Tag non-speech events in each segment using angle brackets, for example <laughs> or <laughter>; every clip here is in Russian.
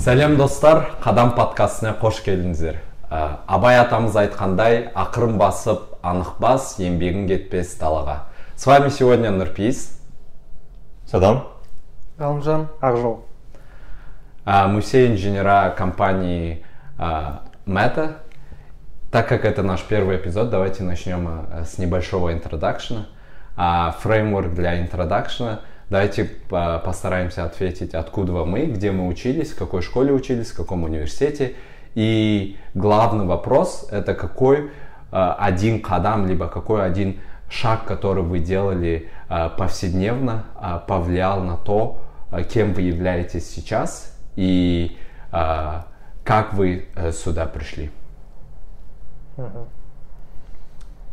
сәлем достар қадам подкастына қош келдіңіздер Ә, абай атамыз айтқандай ақырын басып анық бас еңбегің кетпес далаға с вами сегодня нұрпейіс Садам. Галымжан Ақжол. А, Мы все инженера компании а, Meta. Так как это наш первый эпизод, давайте начнем а, с небольшого интродакшена. А, Фреймворк для интродакшена. Давайте а, постараемся ответить, откуда мы, где мы учились, в какой школе учились, в каком университете. И главный вопрос – это какой а, один кадам, либо какой один шаг, который вы делали а, повседневно, повлиял на то, кем вы являетесь сейчас и как вы э, сюда пришли.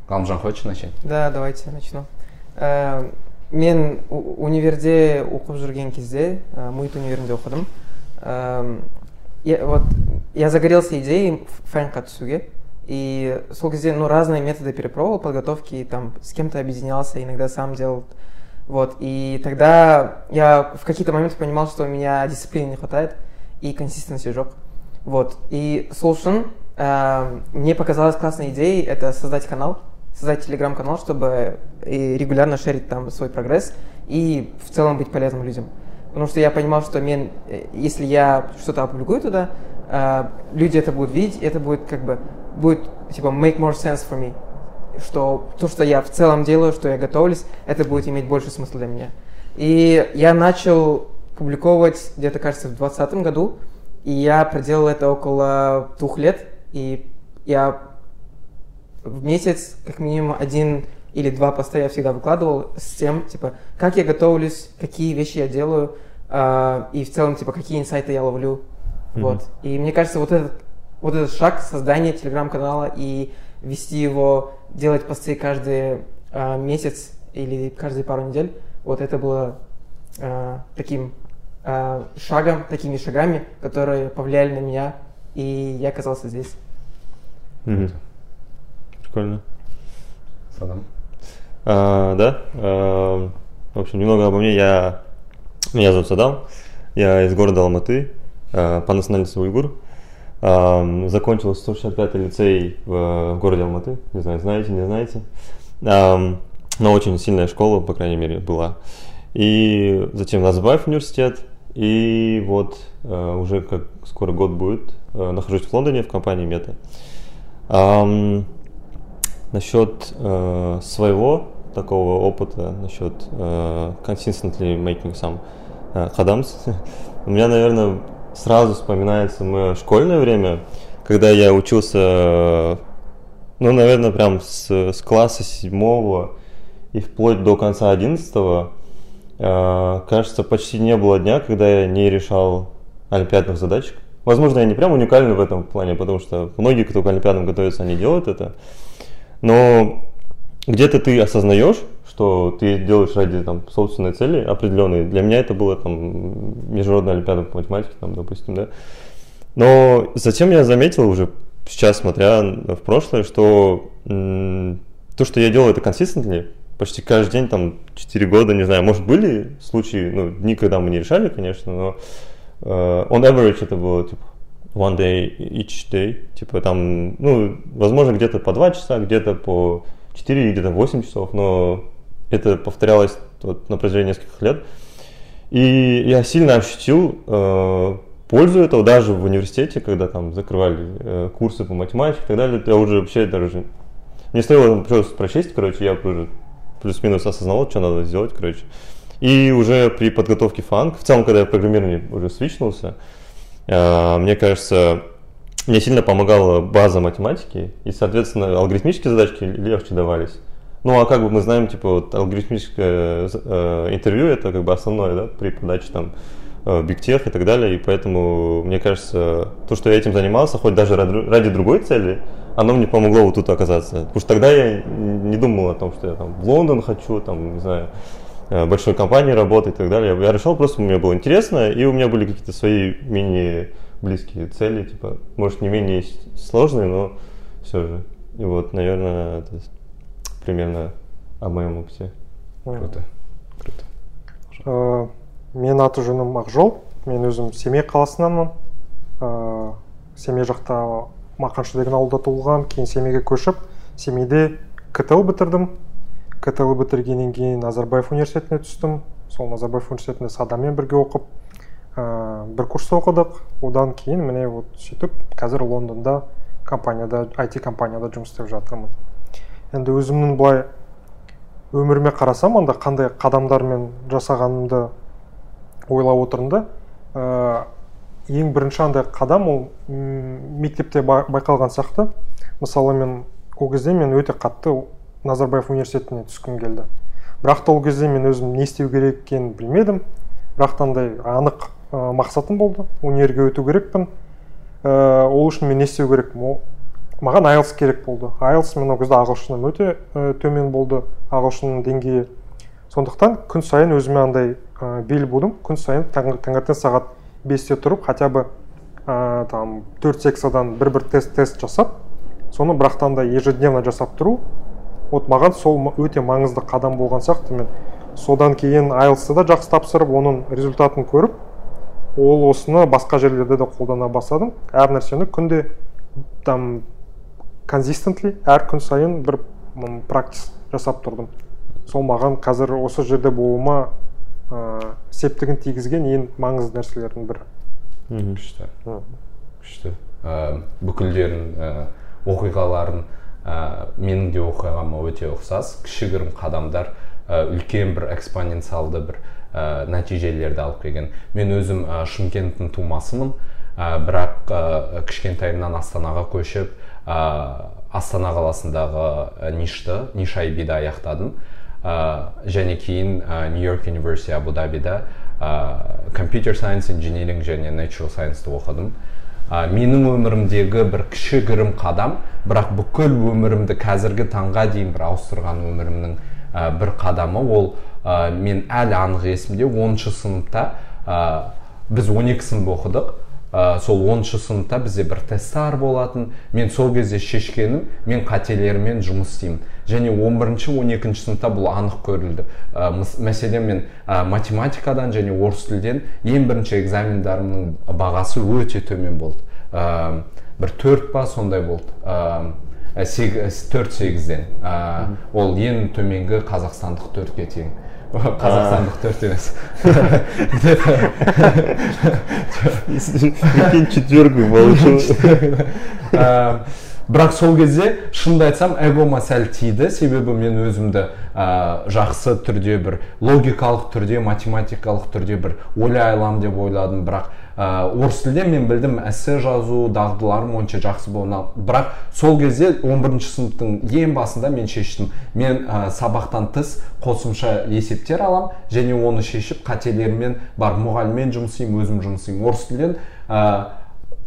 Галымжан, хочешь начать? Да, давайте начну. Мен универде оқып жүрген кезде ә, муит универінде оқыдым. Әм, я, вот я загорелся идеей фэнқа түсуге. И сол кезде ну разные методы перепробовал подготовки там с кем-то объединялся иногда сам делал. Вот и тогда я в какие-то моменты понимал что у меня дисциплины не хватает и консистенции жоқ вот и сол үшін ә, мне показалась классной идеей это создать канал создать телеграм-канал, чтобы и регулярно шерить там свой прогресс и в целом быть полезным людям. Потому что я понимал, что мен, э, если я что-то опубликую туда, э, люди это будут видеть, это будет как бы, будет типа make more sense for me. Что то, что я в целом делаю, что я готовлюсь, это будет иметь больше смысла для меня. И я начал публиковать где-то, кажется, в 2020 году, и я проделал это около двух лет, и я в месяц как минимум один или два поста я всегда выкладывал с тем, типа, как я готовлюсь, какие вещи я делаю, а, и в целом, типа, какие инсайты я ловлю. Вот. И мне кажется, вот этот, вот этот шаг создания телеграм-канала и вести его, делать посты каждый а, месяц или каждые пару недель, вот это было а, таким а, шагом, такими шагами, которые повлияли на меня, и я оказался здесь. Мгм. Прикольно. Садам. А, да. а, в общем, немного обо мне. Я... Меня зовут Садам. Я из города Алматы. а, по национальности уйгур. А, закончил 165-й лицей в городе Алматы. Не знаю, знаете, не знаете. А, но очень сильная школа, по крайней мере, была. И затем Назарбаев университет. И вот а, уже как скоро год будет, а, нахожусь в Лондоне в компании Мета. Насчет э, своего такого опыта, насчет э, consistently making some э, khaddams, у меня, наверное, сразу вспоминается мое школьное время, когда я учился, ну, наверное, прям с, с класса седьмого и вплоть до конца одиннадцатого, э, кажется, почти не было дня, когда я не решал олимпиадных задачек. Возможно, я не прям уникальный в этом плане, потому что многие, кто к Олимпиадам готовятся, они делают это. Но где-то ты осознаешь, что ты делаешь ради там, собственной цели определенной. Для меня это было там международная Олимпиада по математике, там, допустим, да. Но затем я заметил уже сейчас, смотря в прошлое, что то, что я делаю, это consistently, почти каждый день, там, 4 года, не знаю, может, были случаи, ну, дни, когда мы не решали, конечно, но э, on average это было, типа, one day each day, типа, там, ну, возможно, где-то по 2 часа, где-то по 4, где-то 8 часов, но это повторялось вот, на протяжении нескольких лет. И я сильно ощутил э, пользу этого даже в университете, когда там закрывали э, курсы по математике и так далее. Я уже вообще даже... Мне стоило просто прочесть, короче, я уже плюс-минус осознавал, что надо сделать, короче. И уже при подготовке фанк, в целом, когда я в программировании уже свичнулся, мне кажется, мне сильно помогала база математики, и, соответственно, алгоритмические задачки легче давались. Ну, а как бы мы знаем, типа, вот алгоритмическое э, интервью это как бы основное, да, при подаче там э, бигтех и так далее, и поэтому, мне кажется, то, что я этим занимался, хоть даже ради, другой цели, оно мне помогло вот тут оказаться. Потому что тогда я не думал о том, что я там в Лондон хочу, там, не знаю, э, большой компании работать и так далее. Я решал просто, мне было интересно, и у меня были какие-то свои менее близкие цели, типа, может, не менее сложные, но все же. И вот, наверное, это примерно о моем опыте. Круто. Круто. Ә, менің аты жөнім ақжол мен өзім семей қаласынанмын ә, семей жақта мақаншы деген ауылда туылған кейін семейге көшіп семейде ктл бітірдім ктл бітіргеннен кейін назарбаев университетіне түстім. Сол назарбаев университетінде садамен бірге оқып ә, бір курс оқыдық. Одан кейін міне вот сөйтіп қазір лондонда компанияда IT компанияда жұмыс істеп жатырмын. Енді өзімнің былай өміріме қарасам анда қандай қадамдармен жасағанымды ойлап отырмын да ә, ең бірінші андай қадам ол мектепте байқалған сияқты. Мысалы мен ол кезде мен өте қатты назарбаев университетіне түскім келді. Бірақ та ол кезде мен өзім не істеу керек екенін білмедім. Бірақ та андай анық ә, мақсатым болды. Универге өту керекпін. Ә, ол үшін мен не істеу керекпін маған айлс керек болды. айлс мен ол кезде ағылшыным өте ә, төмен болды ағылшынның деңгейі. Сондықтан күн сайын өзіме андай ә, бел будым. Күн сайын таңертең сағат бесте тұрып хотя бы ә, там төрт секциядан бір бір тест тест жасап соны бірақ та ежедневно жасап тұру вот маған сол өте маңызды қадам болған сияқты. Мен содан кейін айлсты да жақсы тапсырып оның результатын көріп ол осыны басқа жерлерде де қолдана бастадым. Әр нәрсені күнде там консистентли әр күн сайын бір практис жасап тұрдым. Сол маған қазір осы жерде болуыма ә, септігін тигізген ең маңызды нәрселердің бірі. Күшті. Күшті. Ә, бүкілдерін ә, оқиғаларын ә, менің де оқиғама өте ұқсас. Кішігірім қадамдар ә, үлкен бір экспоненциалды бір ә, нәтижелерді алып келген. Мен өзім ә, шымкенттің тумасымын. Ә, бірақ ә, кішкентайымнан астанаға көшіп ә, астана қаласындағы ә, НИШ-ті НИШ IB ді аяқтадым. Ә, және кейін New York University Abu Dhabi да ә, computer science engineering және natural science ті оқыдым. Ә, менің өмірімдегі бір кішігірім қадам бірақ бүкіл өмірімді қазіргі таңға дейін бір ауыстырған өмірімнің ә, бір қадамы. Ол ә, мен әлі анық есімде оныншы сыныпта ә, біз 12 сынып оқыдық. Ә, сол оныншы сыныпта бізде бір тесттар болатын. Мен сол кезде шешкенім мен қателеріммен жұмыс істеймін. Және 11 он екінші сыныпта бұл анық көрілді. Ә, мәселен мен ә, математикадан және орыс тілден ең бірінші экзамендарымның бағасы өте төмен болды. Ә, бір төрт па сондай болды. Ә, төрт сегізден. Ол ең төменгі қазақстандық төртке тең қазақстандық төрт емес где то четвертый получил бірақ сол кезде шынымды айтсам эгома сәл тиді. Себебі мен өзімді ә, жақсы түрде бір логикалық түрде математикалық түрде бір ойлай аламын деп ойладым. Бірақ ә, орыс тілде мен білдім эссе жазу дағдыларым онша жақсы болмады бірақ сол кезде 11 сыныптың ең басында мен шештім. Мен ә, сабақтан тыс қосымша есептер алам және оны шешіп қателеріммен бар мұғаліммен жұмыс істеймін өзім жұмыс істеймін. Орыс тілден ә,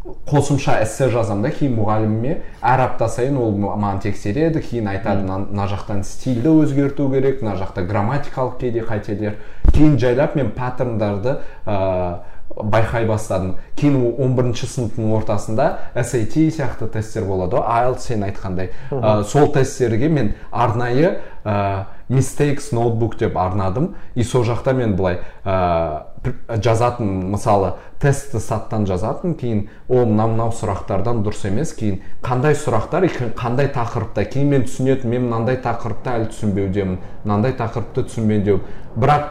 қосымша эссе жазамын да кейін мұғаліміме әр апта сайын ол маған тексереді кейін айтады мына жақтан стильді өзгерту керек мына жақта грамматикалық кейде қателер кейін жайлап мен паттерндарды ә, байқай бастадым. Кейін он бірінші сыныптың ортасында SAT сияқты тесттер болады ғой IELTS сен айтқандай. Ә, сол тесттерге мен арнайы ә, mistakes ноутбук деп арнадым. И сол жақта мен былай ә, жазатын мысалы тестті саттан жазатын кейін о мынау мынау сұрақтардан дұрыс емес кейін қандай сұрақтар қандай тақырыпта кейін мен түсінетінмін мен мынандай тақырыпты әлі түсінбеудемін мынандай тақырыпты түсінбеудемін бірақ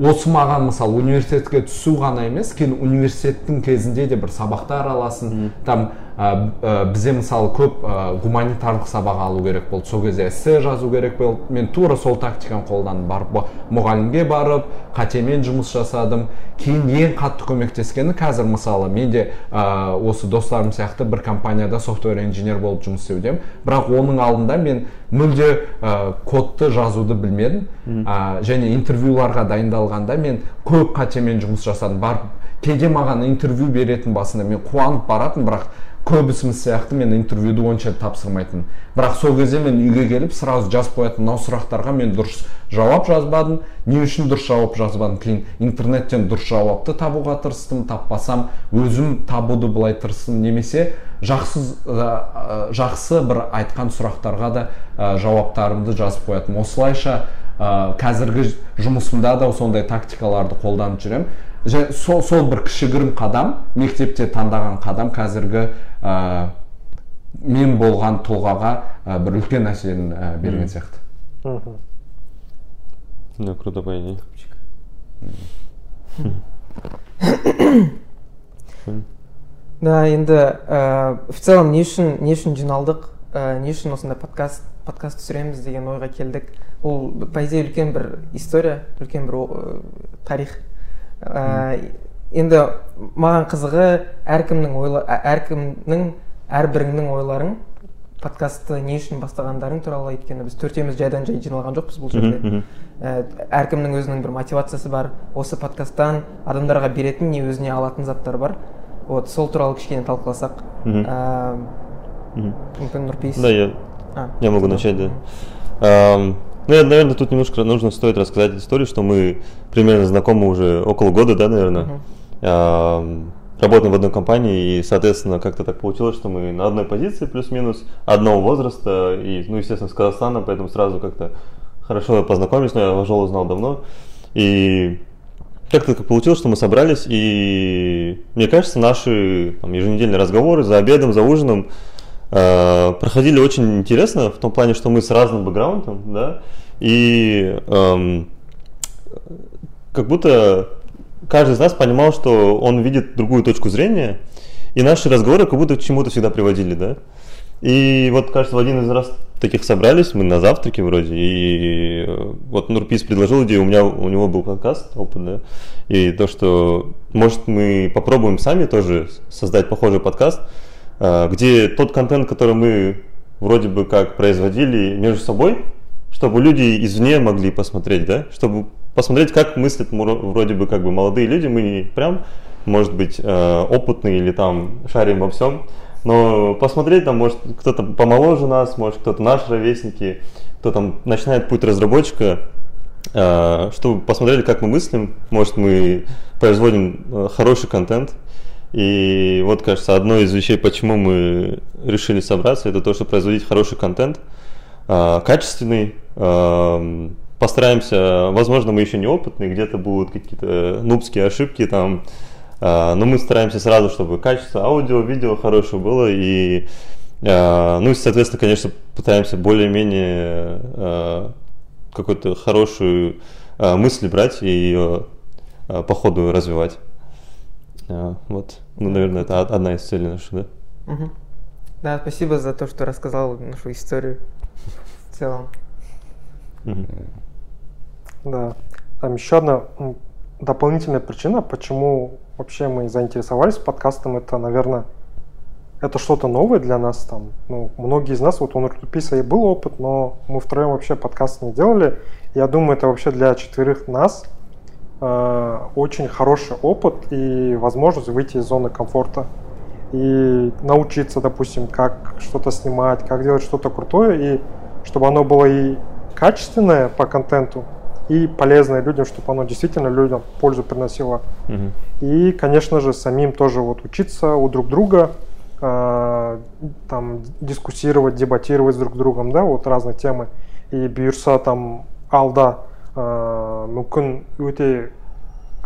осы маған мысалы университетке түсу ғана емес кейін университеттің кезінде де бір сабақтар аласың там бізде мысалы көп ә, гуманитарлық сабақ алу керек болды. Сол кезде эссе жазу керек болды. Мен тура сол тактиканы қолдандым барып мұғалімге барып қатемен жұмыс жасадым. Кейін ең қатты көмектескені қазір мысалы мен де ә, осы достарым сияқты бір компанияда software engineer болып жұмыс істеудемін. Бірақ оның алдында мен мүлде ә, кодты жазуды білмедім. Ә, және интервьюларға дайындалғанда мен көп қатемен жұмыс жасадым. Барып кейде маған интервью беретін басында мен қуанып баратынмын бірақ көбісіміз сияқты мен интервьюді онша тапсырмайтынмын бірақ сол кезде мен үйге келіп сразу жазып қоятынмын мынау сұрақтарға мен дұрыс жауап жазбадым. Не үшін дұрыс жауап жазбадым? Кейін интернеттен дұрыс жауапты табуға тырыстым таппасам өзім табуды былай тырыстым. Немесе жақсы ә, жақсы бір айтқан сұрақтарға да ә, жауаптарымды жазып қоятынмын осылайша ә, қазіргі жұмысымда да сондай тактикаларды қолданып жүремін. Сол, сол бір кішігірім қадам мектепте таңдаған қадам қазіргі ә, мен болған тұлғаға ә, бір үлкен әсерін ә, берген сияқты. Мгм. Да, круто, по идее. да енді ә, в целом не үшін не үшін жиналдық ә, не үшін осындай подкаст подкаст түсіреміз деген ойға келдік. Ол по идее үлкен бір история үлкен бір тарих. Ә, енді маған қызығы әркімнің ойла ә- әркімнің әрбіріңнің ойларың подкастты не үшін бастағандарың туралы өйткені біз төртеуміз жайдан жай жиналған жоқпыз бұл жерде. Ә, әркімнің өзінің бір мотивациясы бар осы подкасттан адамдарға беретін не өзіне алатын заттар бар вот сол туралы кішкене талқыласақ. Ә, мүмкін нұрпейіс Да, я, я могу начать, да. Ну, я, наверное, тут немножко нужно стоит рассказать историю, что мы примерно знакомы уже около года, да, наверное. Ам, работаем в одной компании, и, соответственно, как-то так получилось, что мы на одной позиции плюс-минус, одного возраста, и, ну, естественно, с Казахстана, поэтому сразу как-то хорошо познакомились, но я Вожолу знал давно. И как-то так получилось, что мы собрались, и мне кажется, наши там, еженедельные разговоры за обедом, за ужином э, проходили очень интересно, в том плане, что мы с разным бэкграундом, да, и эм, как будто каждый из нас понимал, что он видит другую точку зрения, и наши разговоры как будто к чему-то всегда приводили, да. И вот, кажется, в один из раз таких собрались, мы на завтраке вроде, и э, вот Нурпис предложил идею, у меня у него был подкаст, опыт, да, и то, что может мы попробуем сами тоже создать похожий подкаст, э, где тот контент, который мы вроде бы как производили между собой, чтобы люди извне могли посмотреть, да, чтобы посмотреть, как мыслят вроде бы как бы молодые люди, мы не прям, может быть, э, опытные или там шарим во всем, но посмотреть там, может, кто-то помоложе нас, может, кто-то наши ровесники, кто там начинает путь разработчика, э, чтобы посмотрели, как мы мыслим, может, мы производим э, хороший контент. И вот, кажется, одной из вещей, почему мы решили собраться, это то, что производить хороший контент, качественный. Э, Постараемся, возможно, мы еще не опытные, где-то будут какие-то нубские ошибки там, э, но мы стараемся сразу, чтобы качество аудио, видео хорошее было и э, ну и, соответственно, конечно, пытаемся более-менее э, какую-то хорошую э, мысль брать и ее э, по ходу развивать. Э, Вот, ну, наверное, это од- одна из целей наших, да? Да, спасибо за то, что рассказал нашу историю в целом. Мгм. Да. Там еще одна дополнительная причина, почему вообще мы заинтересовались подкастом, это, наверное, это что-то новое для нас там. Ну, многие из нас, вот у Нуртуписа и был опыт, но мы втроем вообще подкаст не делали. Я думаю, это вообще для четверых нас э, очень хороший опыт и возможность выйти из зоны комфорта и научиться, допустим, как что-то снимать, как делать что-то крутое, и чтобы оно было и качественное по контенту, и полезное людям, чтобы оно действительно людям пользу приносило. Мгм. И, конечно же, самим тоже вот учиться у друг друга, э, там дискуссировать, дебатировать с друг другом, да, вот разные темы. И бұйырса там алда э, мүмкін өте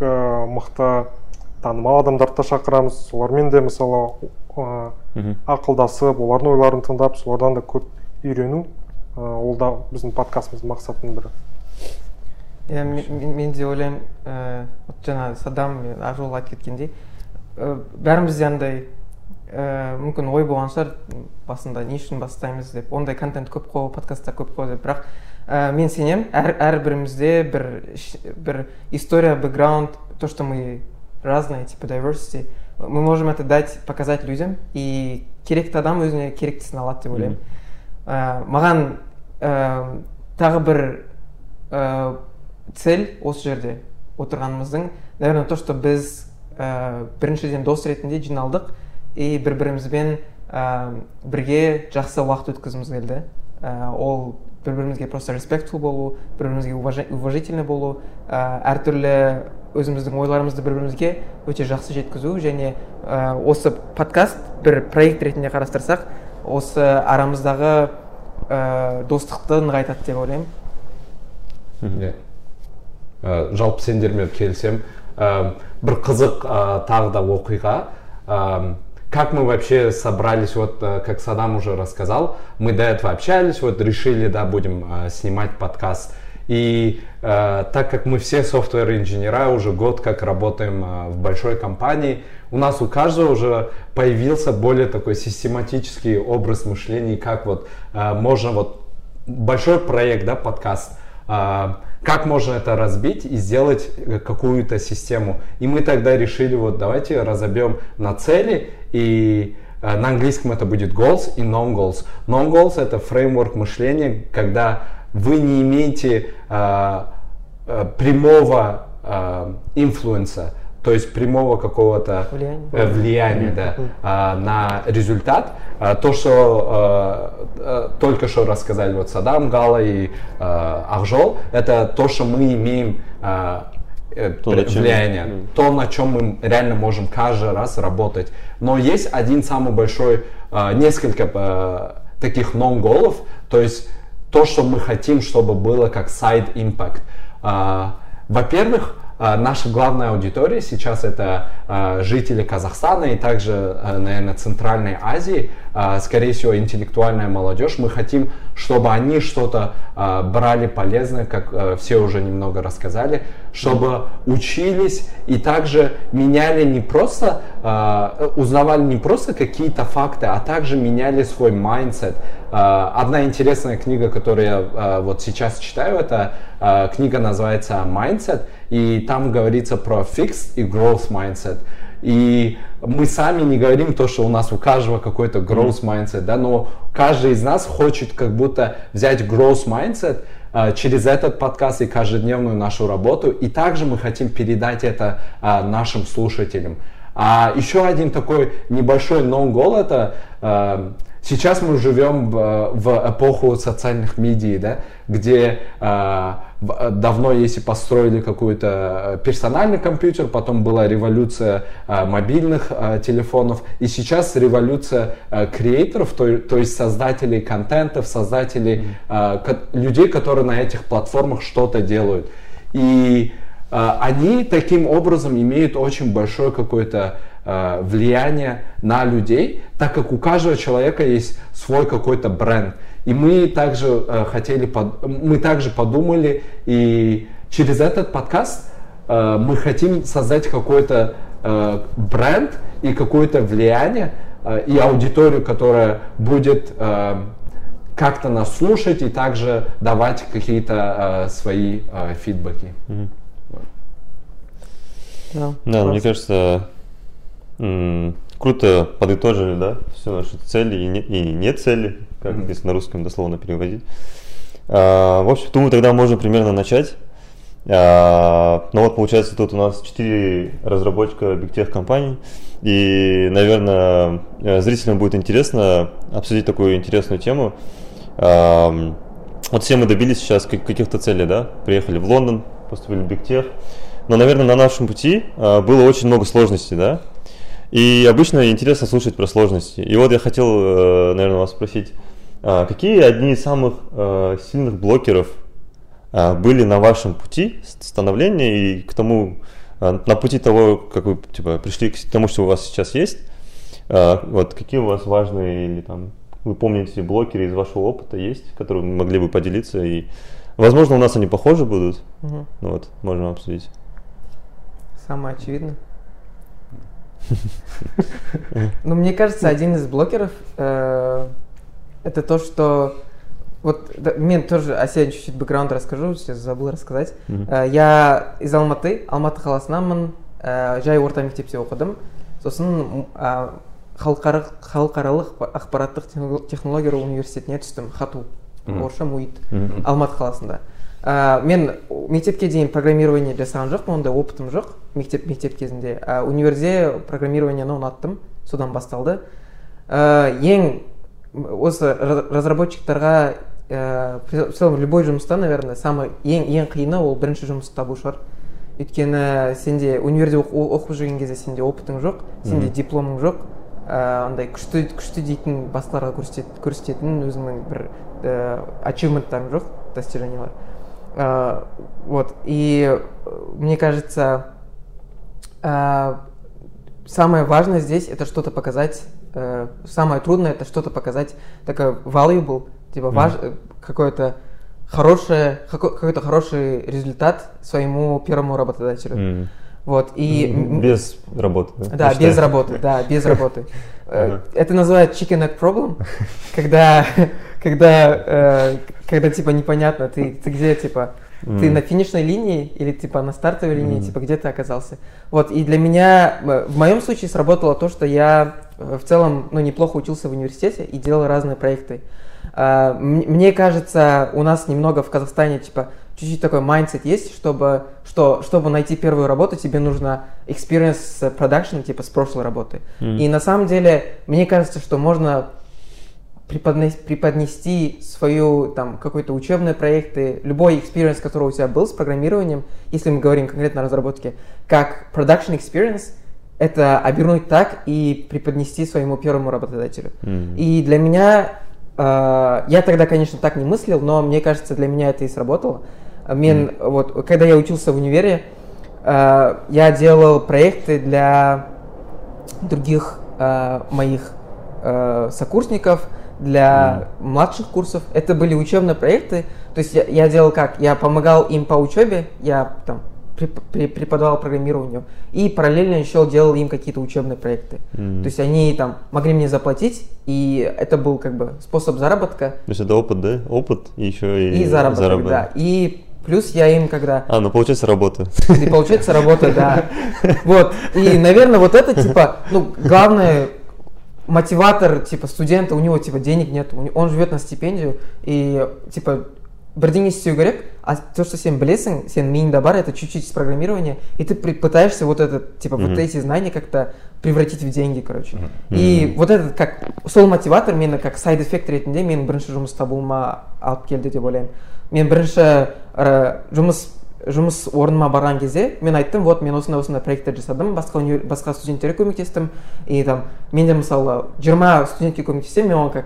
э, мықты танымал адамдарды да шақырамыз солармен де мысалы э, Мгм. ақылдасып олардың ойларын тыңдап солардан да көп үйрену э, ол да біздің подкастымыздың мақсатының бірі иә мен, де ойлаймын вот жаңа садам мен ақжол айтып кеткендей бәрімізде андай мүмкін ой болған шығар басында не үшін бастаймыз деп ондай контент көп қой подкасттар көп қой деп. Бірақ ә, мен сенемін әр әрбірімізде бір бір история бэкграунд то что мы разные типа diversity. Мы можем это дать показать людям и керекті адам өзіне керектісін алады деп ойлаймын. Ә, маған ә, тағы бір ә, цель осы жерде отырғанымыздың наверное то что біз ә, біріншіден дос ретінде жиналдық и бір бірімізбен ә, бірге жақсы уақыт өткізгіміз келді. Ә, ол бір бірімізге просто респектфул болу бір бірімізге уважительный болу ә, әртүрлі өзіміздің ойларымызды бір бірімізге өте жақсы жеткізу және ә, осы подкаст бір проект ретінде қарастырсақ осы арамыздағы ә, достықты нығайтады деп ойлаймын. Иә Ә, жалпы сендермен келісемін э, бір қызық э, тағы да оқиға Эм, как мы вообще собрались, вот э, как Садам уже рассказал, мы до этого общались, вот решили, да, будем э, снимать подкаст. И э, так как мы все софтвер-инженера, уже год как работаем э, в большой компании, у нас у каждого уже появился более такой систематический образ мышления, как вот э, можно вот большой проект, да, подкаст, э, как можно это разбить и сделать э, какую-то систему. И мы тогда решили, вот давайте разобьем на цели, и э, на английском это будет goals и non-goals. Non-goals это фреймворк мышления, когда вы не имеете э, э, прямого э, инфлюенса, то есть прямого какого-то Влияния. э, влияния да, а, на результат. А, То, что э, э, только что рассказали вот Садам, Гала и э, Ахжол, это то, что мы имеем То, чем- влияние, Мгм. то, на чем мы реально можем каждый раз работать. Но есть один самый большой, э, несколько э, таких non-голов, то есть то, что мы хотим, чтобы было как side impact. А, Во-первых, а, наша главная аудитория сейчас это а, жители Казахстана и также, а, наверное, Центральной Азии, а, скорее всего, интеллектуальная молодежь. Мы хотим, чтобы они что-то а, брали полезное, как а, все уже немного рассказали, чтобы учились и также меняли не просто, а, узнавали не просто какие-то факты, а также меняли свой. А, Одна интересная книга, которую я а, вот сейчас читаю, это а, книга называется Mindset, и там говорится про fixed и growth mindset. И мы сами не говорим то, что у нас у каждого какой-то growth mindset, да, но каждый из нас хочет как будто взять growth mindset а, через этот подкаст и каждодневную нашу работу, и также мы хотим передать это а, нашим слушателям. А еще один такой небольшой non-goal это э, сейчас мы живем в, в эпоху социальных медий, да, где э, в- давно, если построили какой-то э, персональный компьютер, потом была революция э, мобильных э, телефонов, и сейчас революция э, креаторов, то, то есть создателей контентов, создателей, э, людей, которые на этих платформах что-то делают. И э, они таким образом имеют очень большое какое-то э, влияние на людей, так как у каждого человека есть свой какой-то бренд. И мы также э, хотели, под- мы также подумали, и через этот подкаст э, мы хотим создать какой-то э, бренд и какое-то влияние э, и аудиторию, которая будет э, как-то нас слушать и также давать какие-то э, свои э, фидбэки. Да, Да, мне кажется, круто подытожили, да, все наши цели и не, и не цели, как Мгм. если на русском дословно переводить. А, в общем, думаю, тогда можно примерно начать. А, ну вот, получается, тут у нас четыре разработчика бигтех компаний. И, наверное, э, зрителям будет интересно обсудить такую интересную тему. Ам, Вот все мы добились сейчас как- каких-то целей, да? Приехали в Лондон, поступили в бигтех. Но, наверное, на нашем пути а, было очень много сложностей, да? И обычно интересно слушать про сложности. И вот я хотел, э, наверное, вас спросить, а, какие одни из самых э, сильных блокеров а, были на вашем пути становления и к тому, а, на пути того, как вы типа, пришли к тому, что у вас сейчас есть? Вот какие у вас важные или там вы помните блокеры из вашего опыта есть, которые вы могли бы поделиться и возможно у нас они похожи будут, ну вот можем обсудить. Самое очевидное. Ну, мне кажется, один из блокеров э, это то, что вот да, мен тоже о себе чуть-чуть бэкграунд расскажу, сейчас забыл рассказать. Э, я из Алматы, Алматы қаласынанмын, э, жай орта мектепте оқыдым. Сосын а, халықаралық ақпараттық техно- технологиялар университетіне түстім хату орысша Мгм. алматы қаласында ә, мен мектепке дейін программирование жасаған жоқпын ондай опытым жоқ. Мектеп мектеп кезінде. Ә, универде программированияны ұнаттым содан басталды. Ә, ең осы ра- разработчиктарға ә, в целом любой жұмыста наверное самый ең ең қиыны ол бірінші жұмыс табу шығар. Өйткені сенде универде оқып жүрген кезде сенде опытың жоқ сенде дипломың жоқ. Ә, андай күшті күшті дейтін басқаларға көрсетет- көрсететін өзіңнің бір ә, ачивменттарың жоқ достижениялар. Вот и э, мне кажется А, самое важное здесь это что-то показать. э, самое трудное это что-то показать такое valuable, типа важ, э, какое-то хорошее, како- какой-то хороший результат своему первому работодателю. М. Вот и Без работы, да? да, без работы, да, без <laughs> работы. Э. Это называют chicken egg problem, <laughs> когда, когда, э, когда типа непонятно, ты, ты где типа, ты Мгм. на финишной линии или типа на стартовой линии, типа где ты оказался. Вот и для меня э, в моем случае сработало то, что я в целом ну неплохо учился в университете и делал разные проекты. А, Мне кажется, у нас немного в Казахстане типа чуть-чуть такой mindset есть, чтобы что чтобы найти первую работу, тебе нужно experience с production типа с прошлой работы. Мгм. И на самом деле мне кажется, что можно преподнес- преподнести свою там какой-то учебные проекты, любой experience, который у тебя был с программированием, если мы говорим конкретно о разработке, как production experience, это обернуть так и преподнести своему первому работодателю. М. И для меня, э, я тогда, конечно, так не мыслил, но мне кажется, для меня это и сработало. А Мен, вот, когда я учился в универе, э, я делал проекты для других э, моих э, сокурсников, для младших курсов. Это были учебные проекты. То есть я, я делал как? Я помогал им по учебе, я там преп- пре- преподавал программированию и параллельно еще делал им какие-то учебные проекты. Мгм. То есть они там могли мне заплатить, и это был как бы способ заработка То есть это опыт, да? Опыт и еще и, и, заработок, да. И плюс я им когда А, ну получается работа. и получается работа, да. Вот. И, наверное, вот это, типа, ну, главное, мотиватор, типа, студента, у него, типа, денег нет, у не- он живет на стипендию, и, типа, бірдеңе істеу керек а то что сен білесің сен миыңда бар это чуть-чуть из программирования и ты при- пытаешься вот этот типа вот Мгм. эти знания как-то превратить в деньги короче и вот этот как сол мотиватор мені как сайд эффект ретінде менің бірінші жұмыс табуыма алып келді деп ойлаймын мен бірінші ы, жұмыс жұмыс орныма барған кезде мен айттым вот мен осындай осындай проекттер жасадым басқа универ- басқа студенттерге көмектестім. И там мен де мысалы жиырма студентке көмектессем мен оған как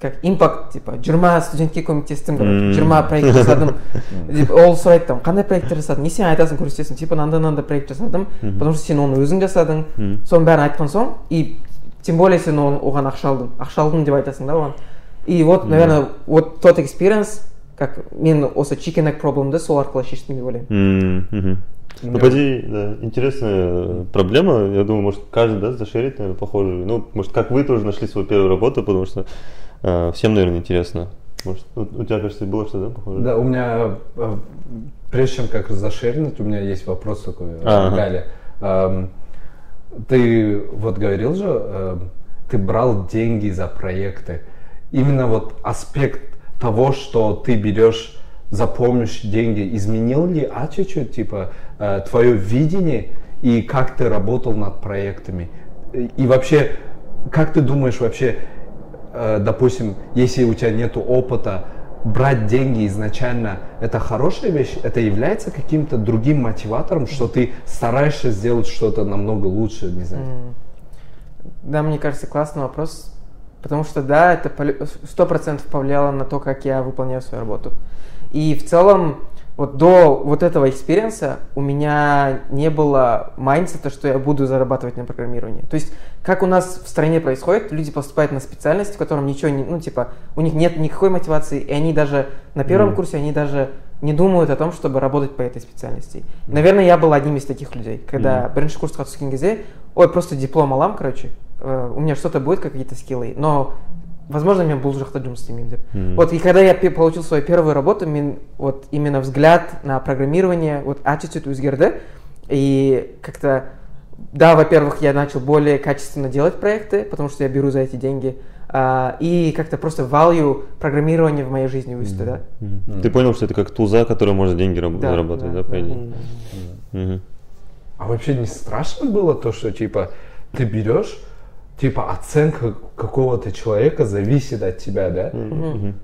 как импакт типа жиырма студентке көмектестім жиырма проект жасадым. <laughs> Деп ол сұрайды там қандай проекттер жасадың? Не сен айтасың көрсетесің? Типа мынандай мынандай проект жасадым потому что сен оны өзің жасадың соның бәрін айтқан соң и тем более сен оған ақша алдың. Ақша алдың деп айтасың да оған. И вот наверное вот тот experience как мен осы chicken egg проблемды сол арқылы шештім деп ойлаймын М, мгм. У Ну, поди, да, интересная проблема. Я думаю, может, каждый, да, зашерит, наверное, похожую. Ну, может, как вы тоже нашли свою первую работу, потому что э, всем, наверное, интересно. Может, у, у тебя, кажется, было что-то, да, похожее? Да, у меня, э, прежде чем как зашернуть, у меня есть вопрос такой, э, Ага. Галя. Эм, Ты вот говорил же, эм, ты брал деньги за проекты. Именно вот аспект того, что ты берешь за помощь деньги, изменил ли а чуть-чуть, типа, э, твое видение и как ты работал над проектами? И вообще, как ты думаешь вообще, э, допустим, если у тебя нет опыта, брать деньги изначально, это хорошая вещь? Это является каким-то другим мотиватором, что ты стараешься сделать что-то намного лучше, не знаю? Да, мне кажется, классный вопрос. Потому что, да, это сто процентов повлияло на то, как я выполняю свою работу. И в целом, вот до вот этого экспириенса у меня не было майндсета, что я буду зарабатывать на программировании. То есть, как у нас в стране происходит, люди поступают на специальность, в котором ничего не, ну, типа, у них нет никакой мотивации, и они даже на первом Мгм. курсе, они даже не думают о том, чтобы работать по этой специальности. Наверное, я был одним из таких людей, когда бірінші курсқа түскен кезде ой просто диплом алам короче э, у меня что-то будет какие-то скиллы но возможно мен бұл жақта жұмыс істемеймін деп Мгм. вот и когда я пе- получил свою первую работу мен вот именно взгляд на программирование вот attitude өзгерді и как-то да, во-первых, я начал более качественно делать проекты, потому что я беру за эти деньги, а, и как-то просто value программирования в моей жизни вырастет, да. Мгм. Ты понял, что это как туза, который может деньги раб- Да, зарабатывать, да, да, по да. идее? Мгм. А вообще не страшно было то, что типа ты берешь, типа оценка какого-то человека зависит от тебя, да? М,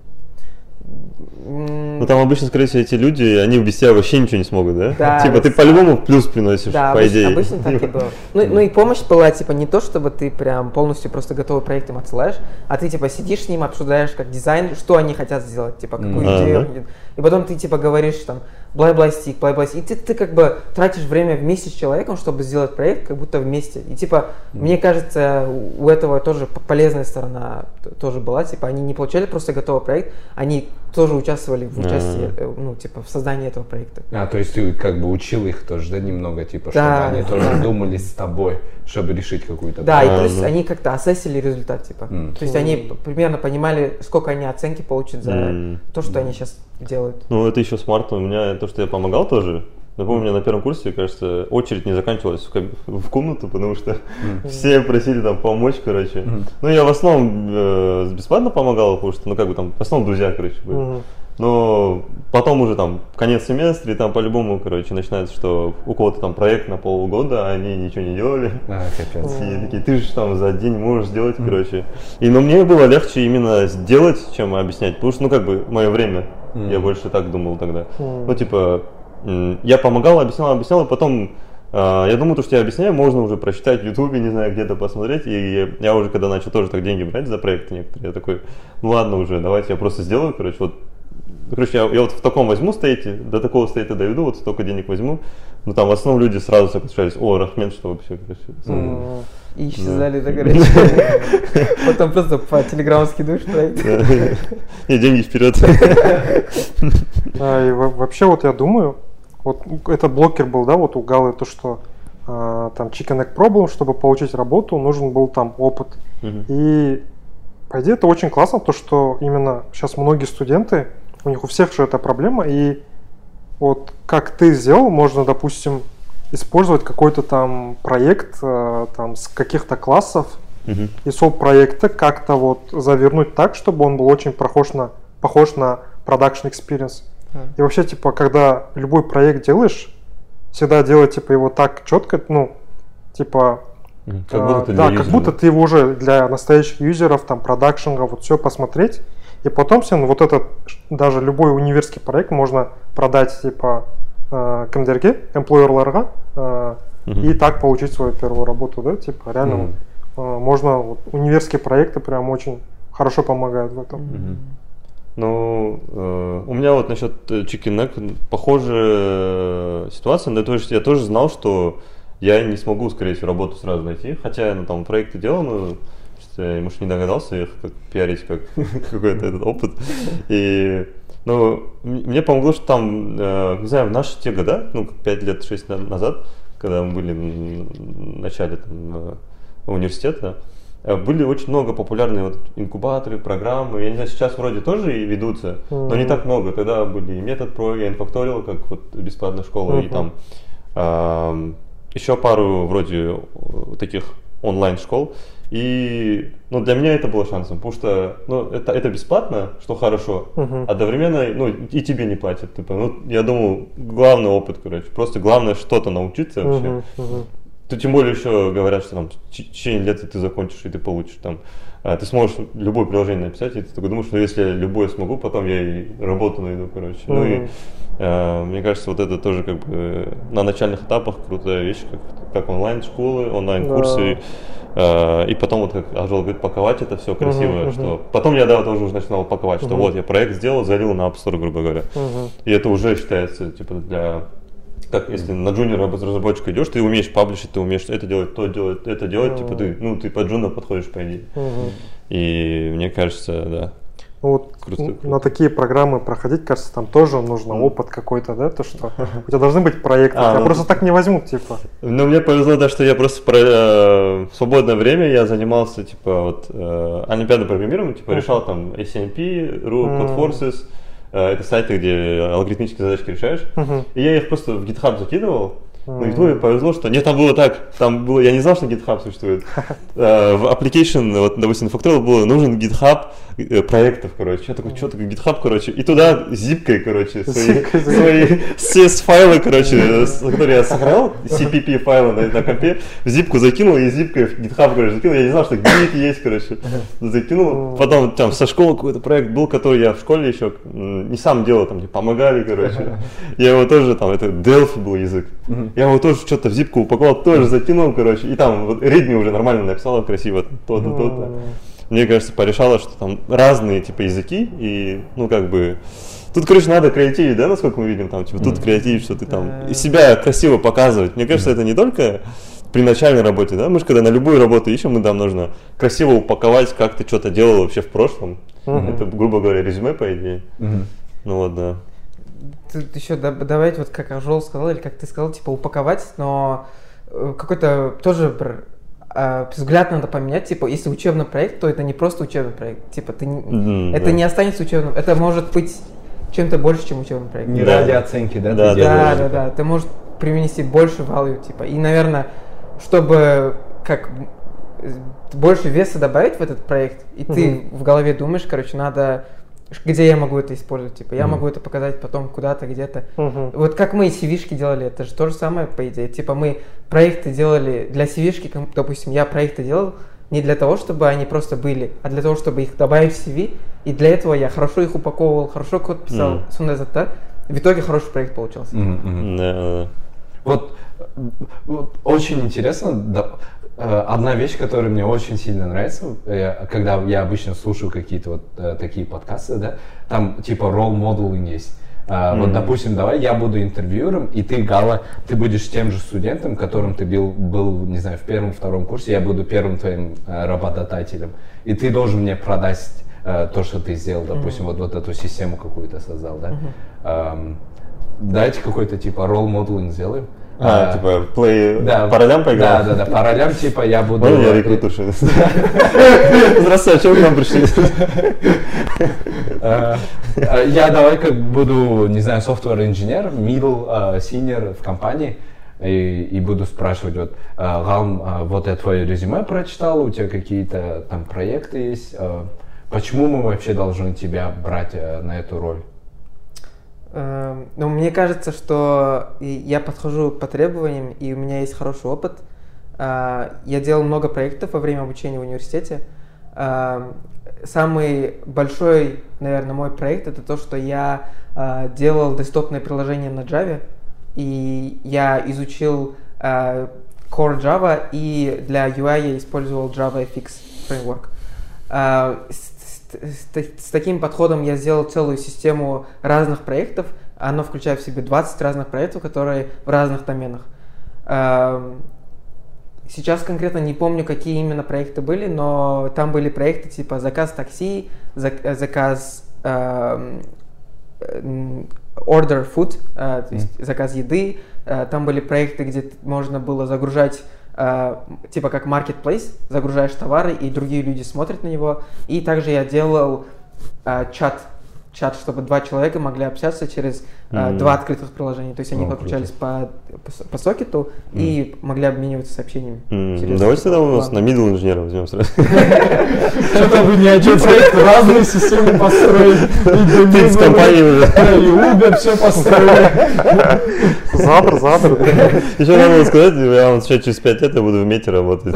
Ну там обычно, скорее всего, эти люди, они без тебя вообще ничего не смогут, да? Да, <laughs> Типа ты по-любому плюс приносишь, Да, по обычно, идее. обычно так и было. Ну, ну и помощь была, типа, не то, чтобы ты прям полностью просто готовый проект им отсылаешь, а ты, типа, сидишь с ним, обсуждаешь как дизайн, что они хотят сделать, типа, какую А, идею. да? И потом ты, типа, говоришь там, блай-блай стик, блай-блай стик. И ты, ты как бы тратишь время вместе с человеком, чтобы сделать проект как будто вместе. И типа, мне кажется, у этого тоже полезная сторона тоже была. Типа, они не получали просто готовый проект, они тоже участвовали в участии, э, ну, типа, в создании этого проекта. А, то есть ты как бы учил их тоже, да, немного, типа, Да, чтобы они да. тоже думали с тобой, чтобы решить какую-то Да, и А, то есть они как-то ассессили результат, типа. То есть они примерно понимали, сколько они оценки получат за то, что они сейчас делают. Ну, это еще смарт. У меня то, что я помогал тоже. Напомню, у меня на первом курсе, кажется, очередь не заканчивалась в, каб- в комнату, потому что все просили там помочь, короче. Ну, я в основном э, бесплатно помогал, потому что, ну, как бы там, в основном друзья, короче, были. Мгм. Но потом уже там конец семестра, и там по-любому, короче, начинается, что у кого-то там проект на полгода, а они ничего не делали. А, капец. И такие, ты же там за день можешь сделать, короче. И но мне было легче именно сделать, чем объяснять, потому что, ну, как бы, мое время, я больше так думал тогда. Ну, типа, я помогал, объяснял, объяснял, и потом, а, я думаю, то, что я объясняю, можно уже прочитать в Ютубе, не знаю, где-то посмотреть. И я, уже, когда начал тоже так деньги брать за проекты некоторые, я такой, ну ладно уже, давайте я просто сделаю, короче, вот Короче, я, я вот в таком возьму стейте, до такого стейта доведу, вот столько денег возьму. Ну там в основном люди сразу соглашались, о, Рахмен, что вообще, короче. М. И исчезали, да, <laughs> короче. Потом просто по телеграмму скидываешь проект. Не, <laughs> деньги вперед. <laughs> А, и во- вообще вот я думаю, вот этот блокер был, да, вот у Галы, то, что а, там Chicken Egg Problem, чтобы получить работу, нужен был там опыт. Мгм. И по идее это очень классно, то, что именно сейчас многие студенты, у них у всех же эта проблема, и вот как ты сделал, можно, допустим, использовать какой-то там проект э, там с каких-то классов Мгм. и соп проекта как-то вот завернуть так, чтобы он был очень похож на похож на production experience. Да. И вообще, типа, когда любой проект делаешь, всегда делать, типа, его так четко, ну, типа. Как а, будто ты да, как юзера. будто ты его уже для настоящих юзеров, там, продакшинга, вот все посмотреть. И потом все, вот этот, даже любой универский проект можно продать, типа, э, кімдерге, эмплойерларға, э, Мгм. и так получить свою первую работу, да, типа, реально, Мгм. э, можно, вот, универские проекты прям очень хорошо помогают в этом. Мгм. Ну, э, у меня вот насчет э, Chicken Neck похожая ситуация, но то есть я тоже знал, что я не смогу, скорее всего, работу сразу найти, хотя я ну, там проекты делал, но что я, может, не догадался их как пиарить как <laughs> какой-то этот опыт. И ну, мне помогло, что там, э, не знаю, в наши те года, ну, 5 лет, 6 назад, когда мы были в начале там, э, университета, э, были очень много популярные вот инкубаторы, программы. Я не знаю, сейчас вроде тоже и ведутся, но не так много. Тогда были и Метод Про, и Infactorial, как вот бесплатная школа, и Мгм. там ам, еще пару вроде э, таких онлайн-школ. И ну, для меня это было шансом, потому что ну, это, это бесплатно, что хорошо, Мгм. одновременно ну, и тебе не платят. Типа, ну, я думаю, главный опыт, короче. Просто главное что-то научиться вообще. Мгм, мгм. То тем более еще говорят, что там в течение лет ты закончишь и ты получишь там. а, Ты сможешь любое приложение написать, и ты такой думаешь, что если я любое смогу, потом я и работу найду, короче. Ну и э, мне кажется, вот это тоже как бы на начальных этапах крутая вещь, как, как онлайн-школы, онлайн-курсы. э, и потом, вот как Ажол говорит, паковать это все красиво, мгм. что потом я да, тоже уже начинал паковать, что Мгм. вот я проект сделал, залил на App Store, грубо говоря. Мгм. И это уже считается, типа, для... Как если на джуниор разработчика идешь, ты умеешь паблишить, ты умеешь это делать, то делать, это делать, типа ты, ну, ты под джуна подходишь, по идее. И мне кажется, да. Ну Вот Круто, н- круто. на такие программы проходить, кажется, там тоже нужно Мгм. опыт какой-то, да, то что <laughs> у тебя должны быть проекты, А, тебя ну просто так не возьмут, типа. Ну, мне повезло, да, что я просто про, э, в свободное время я занимался, типа, вот, э, олимпиадным программированием, типа, решал там ACMP, RU, Мгм. CodeForces, э, это сайты, где алгоритмические задачки решаешь. Мгм. И я их просто в GitHub закидывал. Мгм. то и повезло, что нет, там было так, там было, я не знал, что GitHub существует. <laughs> Э, В application, вот, допустим, на Factorial было нужен GitHub э, проектов, короче. Я такой, что такое GitHub, короче, и туда зипкой, короче, свои, свои CS-файлы, короче, э, которые я сохранял, CPP файлы на, на компе, в зипку закинул и зипкой в GitHub, короче, закинул. Я не знал, что гит есть, короче. Закинул. Потом там со школы какой-то проект был, который я в школе еще не сам делал, там мне помогали, короче. Я его тоже там, это Delphi был язык. Я его тоже что-то в зипку упаковал, тоже закинул, короче. И там вот Readme уже нормально написала красиво, то-то, то-то. Мне кажется, порешало, что там разные типа языки, и, ну, как бы, Тут, короче, надо креативить, да, насколько мы видим, там, типа, тут креативить, что ты там, и себя красиво показывать. Мне кажется, это не только при начальной работе, да, мы же когда на любую работу ищем, мы там нужно красиво упаковать, как ты что-то делал вообще в прошлом. Мгм. Это, грубо говоря, резюме, по идее. Мгм. Ну вот, да. Тут еще доб- добавить, вот как Ажол сказал, или как ты сказал, типа упаковать, но э, какой-то тоже а, взгляд надо поменять, типа, если учебный проект, то это не просто учебный проект, типа, ты не- Мгм, это да. не останется учебным, это может быть чем-то больше, чем учебный проект. Не Да. ради оценки, да? Да, ты да? Да, да, да. Ты можешь привнести больше value, типа. И, наверное, чтобы как э, больше веса добавить в этот проект, и ты в голове думаешь, короче, надо, где я могу это использовать, типа, я Мгм. могу это показать потом куда-то, где-то. Мгм. Вот как мы CV-шки делали, это же то же самое, по идее. Типа, мы проекты делали для CV-шки, допустим, я проекты делал не для того, чтобы они просто были, а для того, чтобы их добавить в CV, и для этого я хорошо их упаковывал, хорошо код писал, заттар. В итоге хороший проект получился. Да, да, да. Вот, э, вот очень интересно, да, одна вещь, которая мне очень сильно нравится, э, когда я обычно слушаю какие-то вот э, такие подкасты, да, там типа modeling есть. А, Вот, допустим, давай я буду интервьюером, и ты, Гала, ты будешь тем же студентом, которым ты был, был не знаю, в первом-втором курсе, я буду первым твоим э, работодателем, и ты должен мне продать э, то, что ты сделал, допустим, вот, вот эту систему какую-то создал, да. Эм, давайте какой-то типа role modeling сделаем. А, типа, плей да, по ролям поиграл? Да, да, да, по ролям, типа, я буду... Можно я рекрутерша? <laughs> Здравствуйте, а чего вы к нам пришли? Э, э, Я давай как буду, не знаю, software инженер, middle, э, senior в компании, и, и буду спрашивать, вот, Галм, вот я твое резюме прочитал, у тебя какие-то там проекты есть, почему мы вообще должны тебя брать э, на эту роль? Эм, Ну, мне кажется, что я подхожу по требованиям, и у меня есть хороший опыт. А, Я делал много проектов во время обучения в университете. Эм, Самый большой, наверное, мой проект это то, что я а, делал десктопное приложение на Java, и я изучил а, Core Java, и для UI я использовал JavaFX фреймворк. С, таким подходом я сделал целую систему разных проектов. Оно включает в себе 20 разных проектов, которые в разных доменах. Ам, Сейчас конкретно не помню, какие именно проекты были, но там были проекты типа заказ такси, э, заказ ам, м, order food, э, то есть заказ еды. Э, Там были проекты, где можно было загружать э, типа как marketplace, загружаешь товары, и другие люди смотрят на него. И также я делал э, чат, чат, чтобы два человека могли общаться через Мгм. два открытых приложения. То есть они О, подключались по, по, по сокету и могли обмениваться сообщениями. Через Давайте тогда у нас на middle инженера возьмем сразу. Что-то вы не один проект, разные системы построили. Ты с компанией уже. И Uber все построили. Задр, задр. Еще надо было сказать, я вам сейчас через 5 лет я буду в мете работать.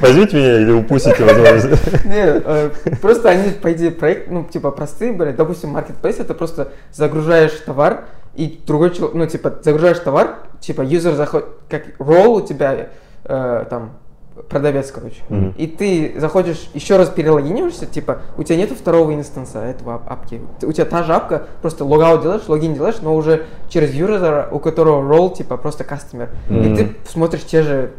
Возьмите меня или упустите возможность. Не, э, просто они, по идее, проект, ну, типа, простые были. Допустим, marketplace это просто загружаешь товар, и другой человек, ну, типа, загружаешь товар, типа, юзер заходит, как ролл у тебя, э, там, продавец, короче. Мгм. И ты заходишь, еще раз перелогиниваешься, типа, у тебя нету второго инстанса этого ап- апки. У тебя та же апка, просто логаут делаешь, логин делаешь, но уже через юзера, у которого ролл, типа, просто кастомер. И Мгм. ты смотришь те же,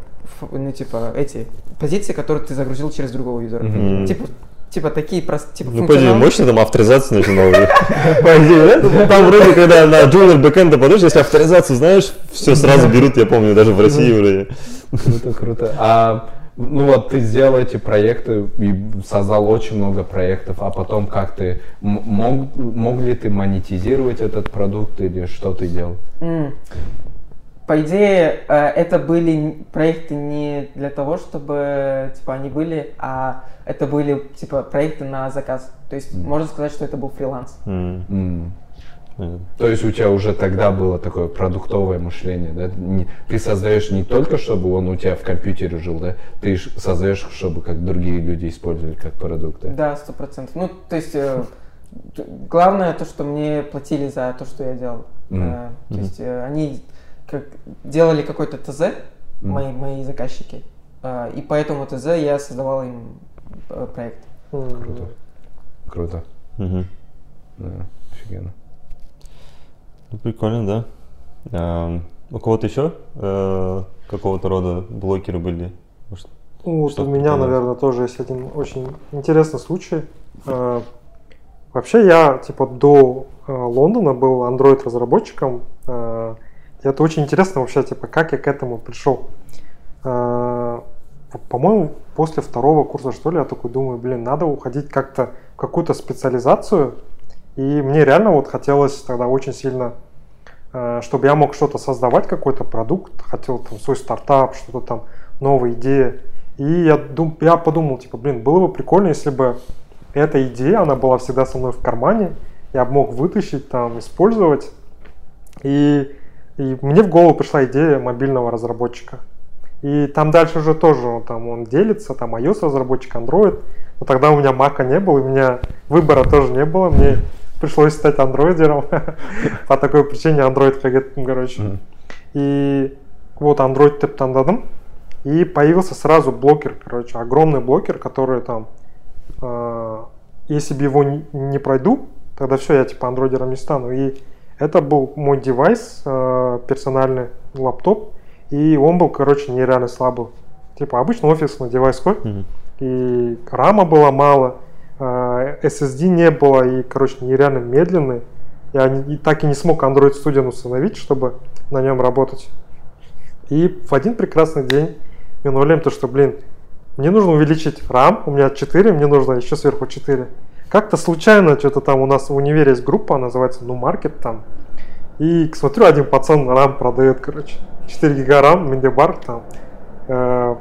ну, типа, эти позиции, которые ты загрузил через другого юзера. Мгм. Типа, типа такие простые, типа Ну, по идее, мощно там авторизация начинала уже. <laughs> По идее, да? Там вроде, когда на джуниор бэкэнда подойдешь, если авторизацию знаешь, все сразу берут, я помню, даже в России вроде. Круто, круто. А ну вот ты сделал эти проекты и создал очень много проектов, а потом как ты мог, мог ли ты монетизировать этот продукт или что ты делал? По идее, э, это были проекты не для того, чтобы типа они были, а это были типа проекты на заказ. То есть можно сказать, что это был фриланс. М, М. понятно. То есть у тебя уже тогда было такое продуктовое мышление, да? Ты создаешь не только, чтобы он у тебя в компьютере жил, да? Ты создаешь, чтобы как другие люди использовали как продукты. Да, сто процентов. Ну, то есть э, главное то, что мне платили за то, что я делал. Э, То есть э, они как делали какой-то ТЗ, Мгм. мои, мои заказчики, э, и по этому ТЗ я создавал им э, проект. Круто. Круто. Мгм. Да, офигенно. Прикольно, да. А, у кого-то еще э, какого-то рода блокеры были? Может, Ну, вот у меня, наверное, тоже есть один очень интересный случай. Э, Вообще я, типа, до э, Лондона был Android-разработчиком. И это очень интересно вообще, типа, как я к этому пришел. Э, По-моему, после второго курса, что ли, я такой думаю, блин, надо уходить как-то в какую-то специализацию. И мне реально вот хотелось тогда очень сильно э, чтобы я мог что-то создавать, какой-то продукт, хотел там свой стартап, что-то там, новая идея. И я, дум, я подумал, типа, блин, было бы прикольно, если бы эта идея, она была всегда со мной в кармане, я мог вытащить, там, использовать. И, и мне в голову пришла идея мобильного разработчика. И там дальше уже тоже он, там, он делится, там iOS разработчик, Android. Но тогда у меня Mac не было, у меня выбора тоже не было. Мне пришлось стать андроидером. <laughs> По такой причине Android кагеттім, короче. И вот Android деп таңдадым. И появился сразу блокер, короче, огромный блокер, который там, э, если бы его не, не пройду, тогда все, я типа андроидером не стану. И это был мой девайс, э, персональный лаптоп, и он был, короче, нереально слабый. Типа обычно офисный девайс Мгм. и рама было мало, э, SSD не было, и, короче, нереально медленный. Я не- и так и не смог Android Studio установить, чтобы на нем работать. И в один прекрасный день мы нулем то, что, блин, мне нужно увеличить RAM, у меня 4, мне нужно еще сверху 4. Как-то случайно что-то там у нас в универе есть группа, называется Ну Маркет там. И смотрю, один пацан RAM продает, короче. 4 гига RAM, менде бар там. Э,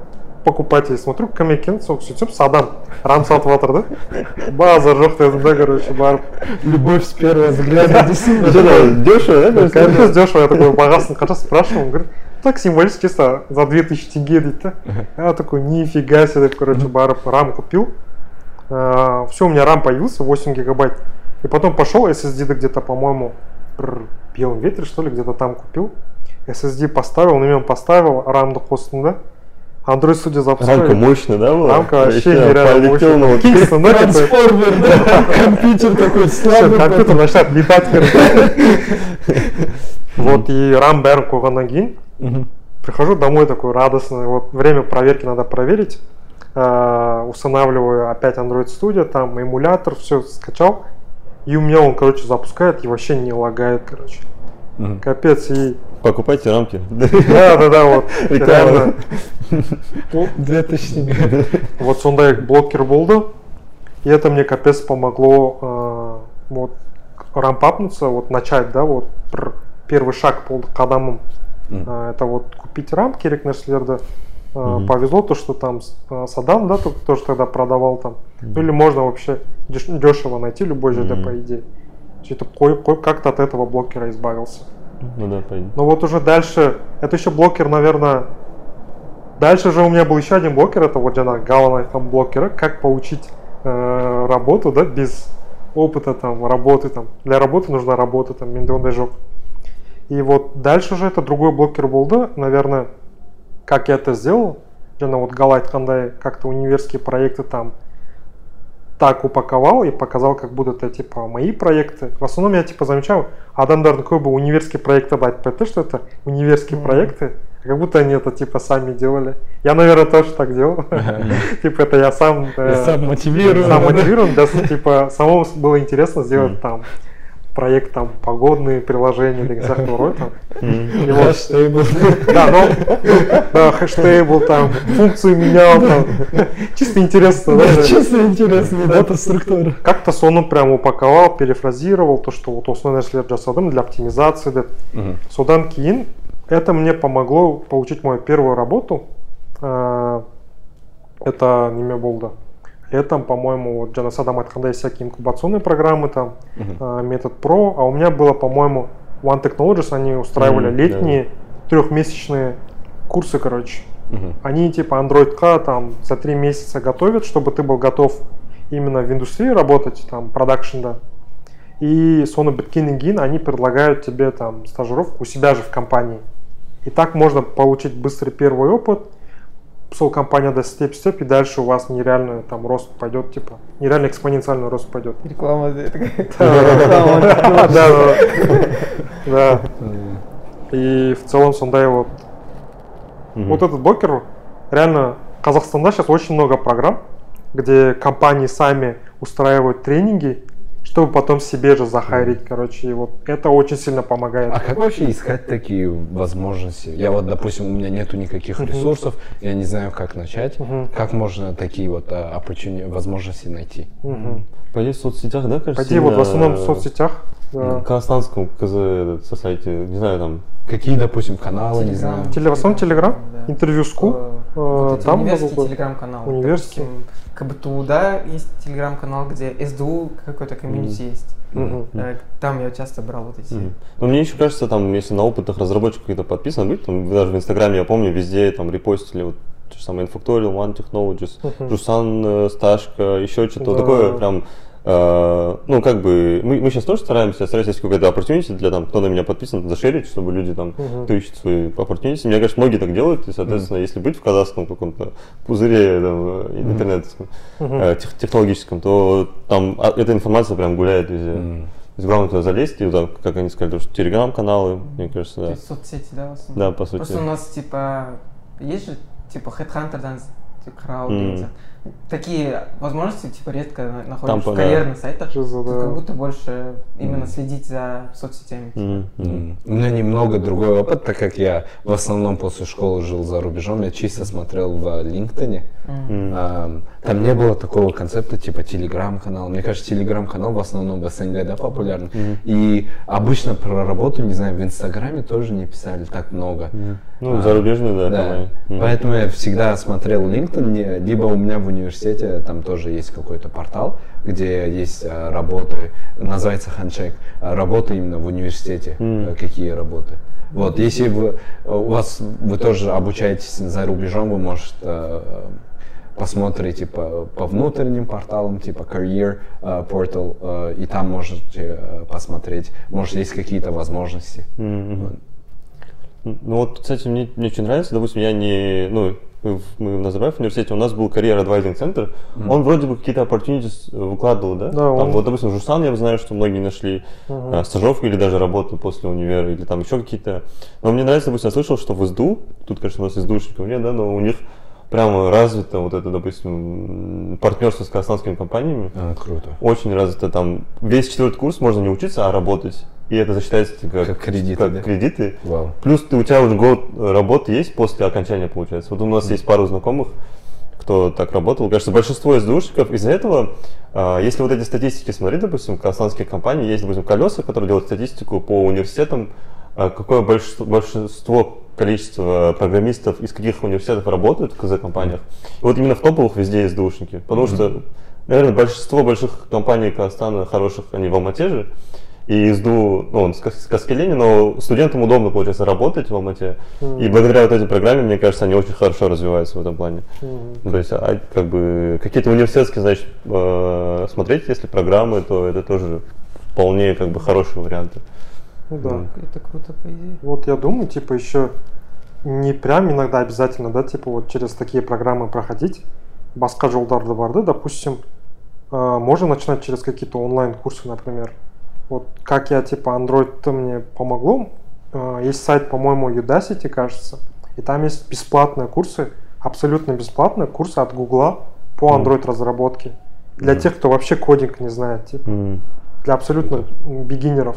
покупатель смотрю, кім екен сол сөйтсем садам рам сатып жатыр да база жоқ дедім да короче барып Любовь с первого взгляда, <laughs> действительно. Что-то дешево, да? Конечно, дешево. Я такой, багасын қанша спрашиваю, он говорит, так символически чисто за 2000 тенге дейді да. Я такой, нифига себе, деп, короче, барып рам купил. все, у меня рам появился, 8 гигабайт. И потом пошел SSD где-то, по-моему, Белом ветре, что ли, где-то там купил. SSD поставил, на нем поставил, рамды қостым да. Android Studio запускаю. Рамка мощная, да, была? Рамка вообще нереально на мощная. вот-? Трансформер, да, <laughs> компьютер такой слабый. компьютер начинает летать. <laughs> Вот, и рам бәрін қойғаннан кейін. Прихожу домой такой радостный, вот время проверки надо проверить. Э, устанавливаю опять Android Studio, там эмулятор, все скачал. И у меня он, короче, запускает и вообще не лагает, короче. Мгм. Капец, и... Покупайте рамки. Да, да, да, вот. Реклама. реально. 2000 тенге. Вот сондай блокер болды. И это мне капец помогло э, вот рампапнуться, вот начать, да, вот первый шаг болды қадамым. Э, это вот купить рам керек нәрселерді Мгм. повезло то что там э, садам да то- тоже тогда продавал там Ну, или можно вообще деш- дешево найти любой ЖД Мгм. по идее қойып как-то от этого blocker а избавился Ну да, понятно. но вот уже дальше это еще blocker наверное дальше же у меня был еще один blocker это вот жаңағы галан айтқан blocker ы как получить э, работу да без опыта там работы там для работы нужна работа там менде ондай жоқ и вот дальше уже это другой blocker болды наверное как я это сделал жаңа вот гал айтқандай как-то универские проекты там так упаковал и показал, как будут это типа мои проекты. В основном я типа замечал, адамдардың көбі универский проекттерді айтпайды, что это универские Мгм. проекты, как будто они это типа сами делали. Я, наверное, тоже так делал. <laughs> Типа это я сам... Э, сам мотивирую. Сам мотивирован, да, типа самому было интересно сделать там проект там погодные приложения или всякого рода Хэштейбл. да, ну, да, хэштейбл там, функцию менял там. Чисто интересно, да? Чисто интересно, дата структура. Как-то соны прям упаковал, перефразировал то, что вот осындай нәрселерді жасадым для оптимизации. Содан кейін это мне помогло получить мою первую работу. Э, Это неме Летом, по-моему, вот жаңа садам айтқандай всякие инкубационные программы там, метод про, а у меня было, по-моему, One Technologies, они устраивали да. летние трехмесячные курсы, короче. Мгм. Они типа Android K там за три месяца готовят, чтобы ты был готов именно в индустрии работать, там, продакшн, да. И соны біткеннен кейін они предлагают тебе там стажировку у себя же в компании. И так можно получить быстрый первый опыт. Сол компанияда істеп істеп и дальше у вас нереально там рост пойдет типа нереально экспоненциальный рост пойдет реклама да да да. и в целом сондай вот. Вот этот блокер реально Казахстанда сейчас очень много программ где компании сами устраивают тренинги чтобы потом себе же захайрить короче и вот это очень сильно помогает А как вообще искать такие возможности? Я вот, допустим, у меня нету никаких ресурсов, я не знаю, как начать. Мгм. Как можно такие вот а, opportuni- возможности найти? Мгм. По идее, в соцсетях, да, кажется? по идее вот в основном в соцсетях да. Казахстанском kz сайте, не знаю, там, Какие, допустим, каналы, не знаю. Телеграм. Теле- в основном Телеграм, Да. интервью school, Э, э, там телеграм-каналы. университет. Допустим, КБТУ, да, есть телеграм-канал, где СДУ какой-то комьюнити есть. Э, Там я часто брал вот эти. Мгм. Ну, мне еще кажется, там, если на опытных разработчиков какие-то подписан быть, там, даже в Инстаграме, я помню, везде там репостили вот то же самое nFactorial, One Technologies, Мгм. Жусан, э, Сташка, еще что-то Да. такое прям, э, ну, как бы, мы, мы сейчас тоже стараемся, стараемся, если какой-то opportunity для там, кто на меня подписан, зашерить, чтобы люди там, Мгм. кто ищет свои opportunity. Мне кажется, многие так делают, и, соответственно, если быть в казахском каком-то пузыре там, э, интернетском, Мгм. э, тех- технологическом, то там а, эта информация прям гуляет везде. То есть главное туда залезть, и так, как они сказали, то, что телеграм-каналы, мне кажется, То да. есть соцсети, да, в основном? Да, по сути. Просто у нас, типа, есть же, типа, Headhunter, крауд, М. такие возможности, типа, редко на- находишь Там, в да. карьерных сайтах. Жиза, да. как будто больше именно следить за соцсетями. Мгм, мгм. М. У меня немного другой опыт, так как я в основном после школы жил за рубежом, я чисто смотрел в LinkedIn. М. Ам, Там не было такого концепта типа телеграм-канал. Мне кажется, телеграм-канал в основном в СНГ да, популярен. И обычно про работу, не знаю, в Инстаграме тоже не писали так много. Ну, А, зарубежные, да, Да. компании. Поэтому я всегда смотрел LinkedIn, либо у меня в университете там тоже есть какой-то портал, где есть а, работы, называется а, работы именно в университете, а, какие работы. Вот, если вы, у вас, вы тоже обучаетесь за рубежом, вы можете а, посмотрите по, по внутренним порталам, типа Career а, Portal, а, и там можете а, посмотреть, может, есть какие-то возможности. Мгм. Ну вот, кстати, мне, мне очень нравится, допустим, я не, ну, мы в, мы в Назарбаев университете, у нас был карьер адвайзинг центр, он вроде бы какие-то opportunities э, выкладывал, да? Да, там, он- Вот, допустим, Жусан, я знаю, что многие нашли а, стажировку или даже работу после универа, или там еще какие-то. Но мне нравится, допустим, я слышал, что в СДУ, тут, конечно, у нас СДУшников нет, да, но у них прямо развито вот это, допустим, партнерство с казахстанскими компаниями. А, круто. Очень развито там. Весь четвертый курс можно не учиться, а работать. И это засчитается как, Как кредиты, как да? кредиты. Вау. Плюс ты, у тебя уже год работы есть после окончания, получается. Вот у нас есть пару знакомых, кто так работал. Кажется, большинство СДУшников из-за этого, а, если вот эти статистики смотреть, допустим, казахстанские компании, есть, допустим, колеса, которые делают статистику по университетам, а, какое большинство, большинство количество программистов из каких университетов работают в КЗ-компаниях. И вот именно в топовых везде СДУшники. Потому что, наверное, большинство больших компаний Казахстана хороших, они в Алмате же. И СДУ, ну, он с Кас- с Каскелени, но студентам удобно, получается, работать в Алмате. И благодаря вот этой программе, мне кажется, они очень хорошо развиваются в этом плане. Мгм. То есть, а, как бы, какие-то университетские, значит, э, смотреть, если программы, то это тоже вполне, как бы, хорошие варианты. Ну да. Это круто, по идее. Вот я думаю, типа еще не прям иногда обязательно, да, типа вот через такие программы проходить. Басқа жолдарды бар да, допустим, э, можно начинать через какие-то онлайн-курсы, например. Вот как я, типа, Android-то мне помогло. Э, есть сайт, по-моему, Udacity, кажется, и там есть бесплатные курсы, абсолютно бесплатные курсы от Гугла по Android-разработке. Для тех, кто вообще кодинг не знает, типа для абсолютно бигинеров.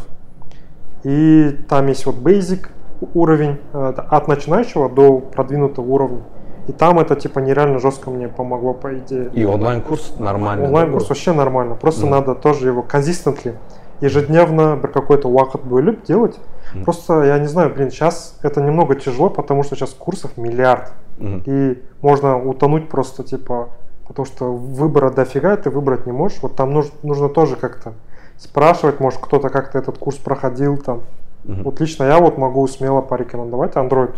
И там есть вот basic уровень э, от начинающего до продвинутого уровня. И там это типа нереально жестко мне помогло, по идее. И онлайн-курс нормально. Онлайн-курс вообще нормально. Просто надо тоже его consistently, ежедневно бір какой-то уақыт бөліп делать. Просто, я не знаю, блин, сейчас это немного тяжело, потому что сейчас курсов миллиард. Мгм. И можно утонуть просто, типа, потому что выбора дофига, ты выбрать не можешь. Вот там нужно, нужно тоже как-то спрашивать, может, кто-то как-то этот курс проходил там. Мгм. Вот лично я вот могу смело порекомендовать Android.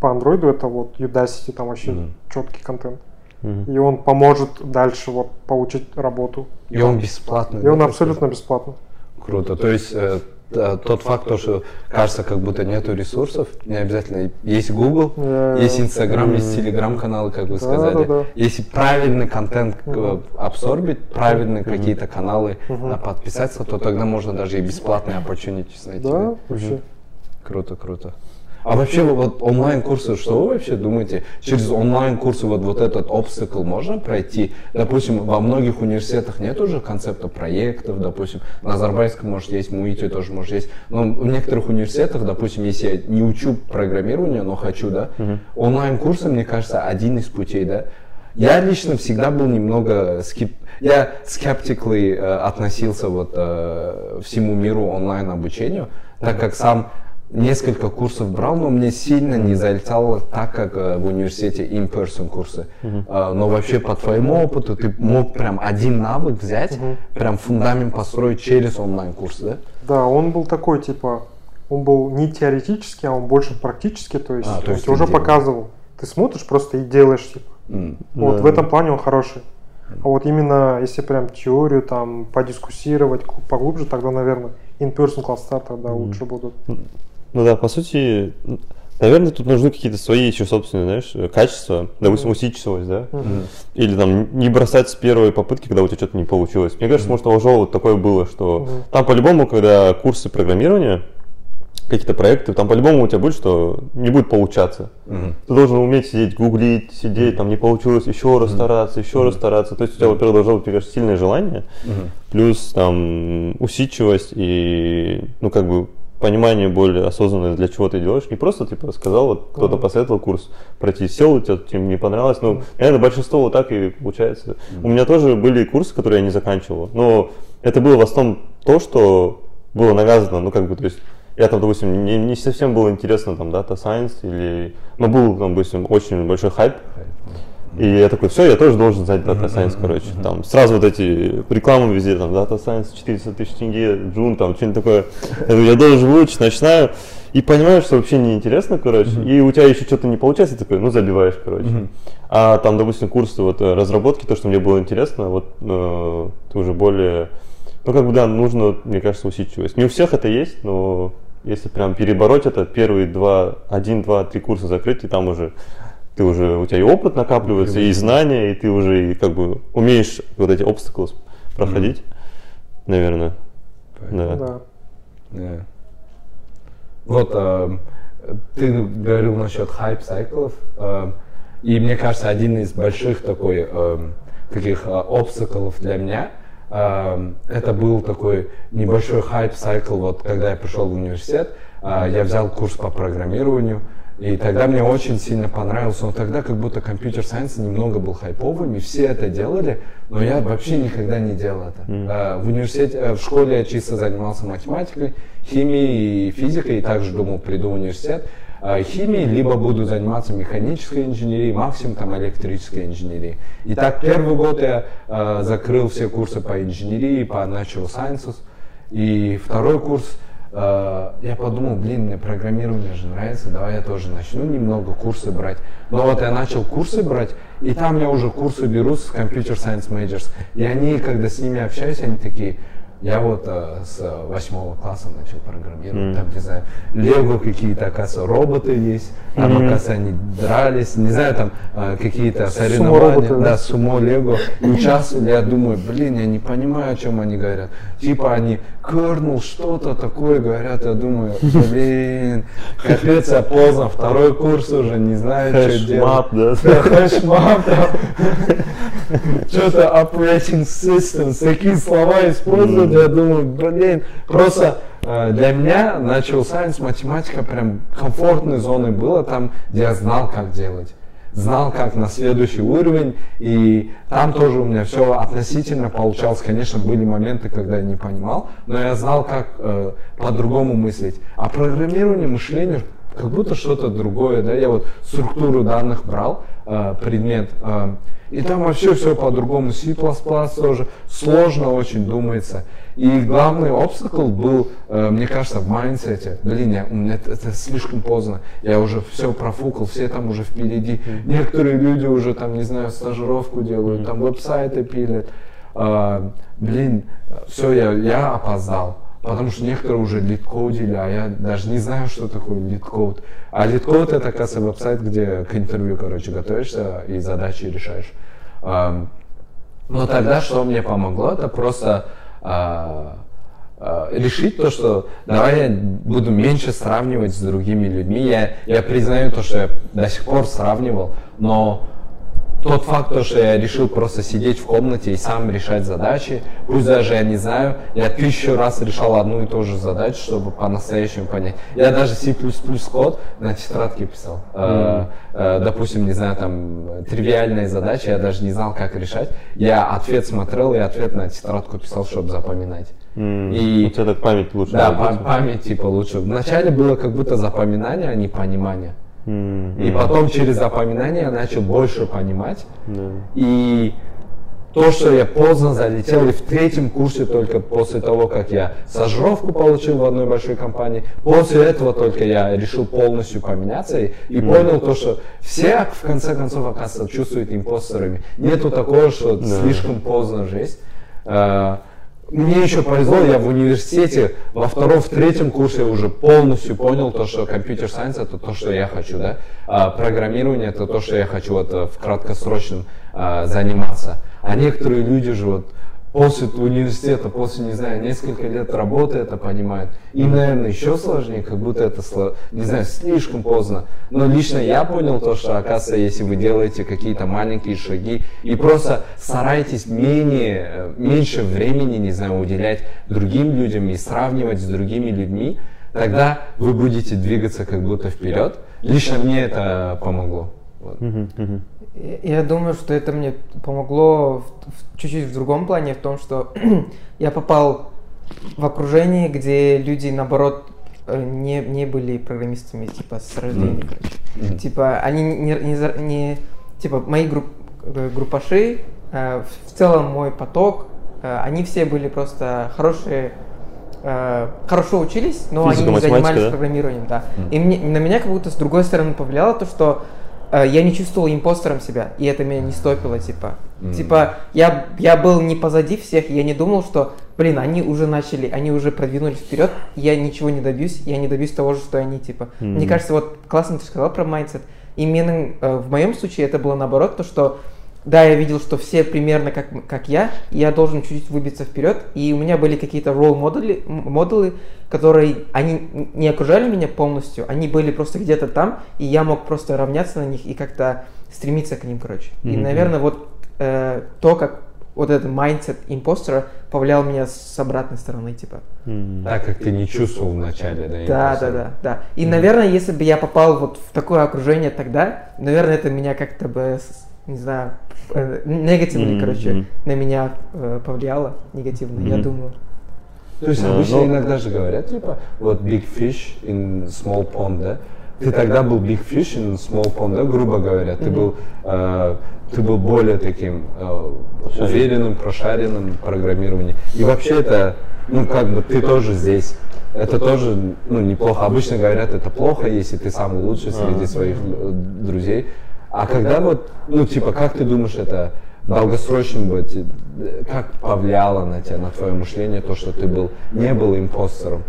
По Android это вот Udacity, там вообще Мгм. четкий контент. Мгм. И он поможет дальше вот получить работу. И он бесплатный. И он абсолютно бесплатно. Круто. То есть э, тот факт, то, что кажется, как будто нету ресурсов, не обязательно. Есть Google, есть Instagram, есть Telegram-каналы, как вы сказали. Если правильный контент э, абсорбить, правильные какие-то каналы на подписаться, то тогда можно даже и бесплатные opportunities найти. Да, вообще. Круто, круто. А вообще вот онлайн-курсы, что вы вообще думаете? Через онлайн-курсы вот, вот этот обстакл можно пройти? Допустим, во многих университетах нет уже концепта проектов, допустим, на Азербайджанском, может, есть, МУИТе тоже, может, есть. Но в некоторых университетах, допустим, если я не учу программирование, но хочу, да, онлайн-курсы, мне кажется, один из путей, да. Я лично всегда был немного скеп... я skeptically э, относился вот э, всему миру онлайн обучению, так как сам несколько курсов брал, но мне сильно не залетало так, как э, в университете in-person курсы. Э, но вообще по твоему опыту ты мог прям один навык взять, прям фундамент построить через онлайн-курс, да? Да, он был такой, типа, он был не теоретический, а он больше практический, то есть А, то он есть ты уже делал. показывал. Ты смотришь просто и делаешь, типа. М. Вот Да, в этом плане он хороший. А вот именно если прям теорию там подискуссировать гл- поглубже, тогда, наверное, in-person класса тогда лучше будут. Ну да, по сути, наверное, тут нужны какие-то свои еще собственные, знаешь, качества. Допустим, усидчивость, да? Или там не бросать с первой попытки, когда у тебя что-то не получилось. Мне кажется, может, у вот такое было, что Мгм. там по-любому, когда курсы программирования, какие-то проекты, там по-любому у тебя будет, что не будет получаться. Мгм. Ты должен уметь сидеть, гуглить, сидеть, там не получилось, еще раз стараться, еще раз стараться. То есть у тебя, во-первых, должно быть, мне кажется, сильное желание, Мгм. плюс там усидчивость и, ну, как бы, понимание более осознанное, для чего ты делаешь. Не просто, типа, сказал, вот кто-то посоветовал курс пройти, сел, тебе не понравилось. Ну, наверное, большинство вот так и получается. У меня тоже были курсы, которые я не заканчивал. Но это было в основном то, что было навязано, ну, как бы, то есть, я там, допустим, не, не совсем было интересно там Data Science или... Ну, был, там, допустим, очень большой хайп. И я такой, все, я тоже должен знать Data Science, короче. Там сразу вот эти рекламы везде, там, Data Science 400 тысяч тенге, Джун, там, что-нибудь такое. Я, говорю, я должен выучить, начинаю. И понимаешь, что вообще неинтересно, короче. И у тебя еще что-то не получается, такой, ну, забиваешь, короче. А там, допустим, курсы вот э, разработки, то, что мне было интересно, вот э, ты уже более... Ну, как бы, да, нужно, мне кажется, усидчивость. Не у всех это есть, но если прям перебороть это, первые два, один, два, три курса закрыть, и там уже ты уже, у тебя и опыт накапливается, и знания, и ты уже и как бы умеешь вот эти obstacles проходить, наверное. Да. Да. Да. Вот эм, ты говорил насчет хайп сайклов, эм, и мне кажется, один из больших такой эм, таких э, обстаклов для меня это был такой небольшой хайп сайкл, вот когда я пришел в университет, э, я взял курс по программированию, и тогда мне очень сильно понравился, но тогда как будто компьютер сайенс немного был хайповым, и все это делали, но я вообще никогда не делал это. Э, В университете, э, в школе я чисто занимался математикой, химией и физикой, и также думал, приду в университет. э, Химией, либо буду заниматься механической инженерией, максимум там электрической инженерией. И так первый год я э, закрыл все курсы по инженерии, по natural sciences. И второй курс я подумал, блин, мне программирование же нравится, давай я тоже начну немного курсы брать. Но вот я начал курсы брать, и там я уже курсы беру с Computer Science Majors. И они, когда с ними общаюсь, они такие, я вот э, с восьмого класса начал программировать, там, не знаю, лего какие-то, оказывается, роботы есть, там, оказывается, они дрались, не знаю, там, э, какие-то соревнования, Сумо-роботы, да? да, сумо, лего, и участвовали, я думаю, блин, я не понимаю, о чем они говорят. Типа они kernel что-то такое говорят, я думаю, блин, капец, я поздно, второй курс уже, не знаю, что делать. Hashmap, да? Да, hashmap, там, что-то operating systems, такие слова используют, я думаю, блин, просто э, для меня начал science, математика прям комфортной зоной было там, где я знал, как делать. Знал, как на следующий уровень, и там тоже у меня все относительно получалось. Конечно, были моменты, когда я не понимал, но я знал, как э, по-другому мыслить. А программирование, мышление, как будто что-то другое, да, я вот структуру данных брал, э, предмет, э, и там вообще все по-другому, C++ тоже, сложно очень думается. И главный obstacle был, э, мне кажется, в mindset е. Блин, я, у меня это, это слишком поздно. Я уже все профукал, все там уже впереди. Некоторые люди уже там, не знаю, стажировку делают, там веб-сайты пилят. Блин, все, я, я опоздал. Потому что некоторые уже LeetCode или, а я даже не знаю, что такое LeetCode. А LeetCode это, оказывается, веб-сайт, где к интервью, короче, готовишься и задачи решаешь. Но тогда что мне помогло, это просто а, а, решить то, что давай я буду меньше сравнивать с другими людьми. Я, я признаю то, что я до сих пор сравнивал, но тот факт, то, что я решил просто сидеть в комнате и сам решать задачи, пусть даже я не знаю, я тысячу раз решал одну и ту же задачу, чтобы по-настоящему понять. Я даже C++ код на тетрадке писал. Э, э, Допустим, не знаю, там тривиальные задачи, я даже не знал, как решать. Я ответ смотрел и ответ на тетрадку писал, чтобы запоминать. М, И- У тебя так память лучше. Да, память типа лучше. Вначале было как будто запоминание, а не понимание. М, И потом через запоминание я начал больше понимать. да. И то, что я поздно залетел, и в третьем курсе только после того, как я стажировку получил в одной большой компании, после этого только я решил полностью поменяться и, и понял то, что все в конце концов, оказывается, чувствуют импостерами. Нету такого, что слишком поздно жизнь. Мне еще повезло, я в университете во втором, в третьем курсе уже полностью понял то, что компьютер сайенс это то, что я хочу, да, а программирование это то, что я хочу вот э, в краткосрочном а, заниматься. А некоторые люди же вот после университета, после, не знаю, несколько лет работы это понимают. И, наверное, еще сложнее, как будто это, не знаю, слишком поздно. Но лично я понял то, что, оказывается, если вы делаете какие-то маленькие шаги и просто стараетесь менее, меньше времени, не знаю, уделять другим людям и сравнивать с другими людьми, тогда вы будете двигаться как будто вперед. Лично мне это помогло. Вот. Я думаю, что это мне помогло в- в- чуть-чуть в другом плане, в том, что <clears throat> я попал в окружение, где люди, наоборот, э, не, не были программистами, типа, с рождения, Мгм. короче. Мгм. Типа, они не, не не- типа, мои групп, э, группаши, э, в, в целом мой поток, э, они все были просто хорошие, э, хорошо учились, но Физика, они не занимались да? программированием, да. И мне, на меня как будто с другой стороны повлияло то, что я не чувствовал impostor ом себя, и это меня не стопило, типа. Мгм. Типа, я, я был не позади всех, я не думал, что, блин, они уже начали, они уже продвинулись вперед, я ничего не добьюсь, я не добьюсь того же, что они, типа. Мгм. Мне кажется, вот классно ты сказал про mindset. Именно э, в моем случае это было наоборот, то, что да, я видел, что все примерно как, как я, и я должен чуть-чуть выбиться вперед, и у меня были какие-то ролл модели, которые, они не окружали меня полностью, они были просто где-то там, и я мог просто равняться на них и как-то стремиться к ним, короче. И, Мгм. наверное, вот э, то, как вот этот mindset импостера повлиял меня с обратной стороны, типа. М. Так как ты не чувствовал вначале, да? Да, да, да, да. И, наверное, если бы я попал вот в такое окружение тогда, наверное, это меня как-то бы, не знаю, э, негативно, Мгм, короче, на меня э, повлияло негативно, я Мгм. думаю. То есть Да, обычно ну- иногда же говорят, типа, вот big fish in small pond, да? Ты тогда был big fish in small pond, да, грубо говоря? Ты был, э, ты был более таким э, уверенным, прошаренным в программировании. И вообще это, ну, как бы ты тоже здесь. Это тоже, ну, неплохо. Обычно говорят, это плохо, если ты самый лучший среди своих э, друзей. А когда вот, ну, типа, как ты думаешь, это бы, те- э, как повлияло на тебя, на твое мышление, то, что ты был, не был импостером?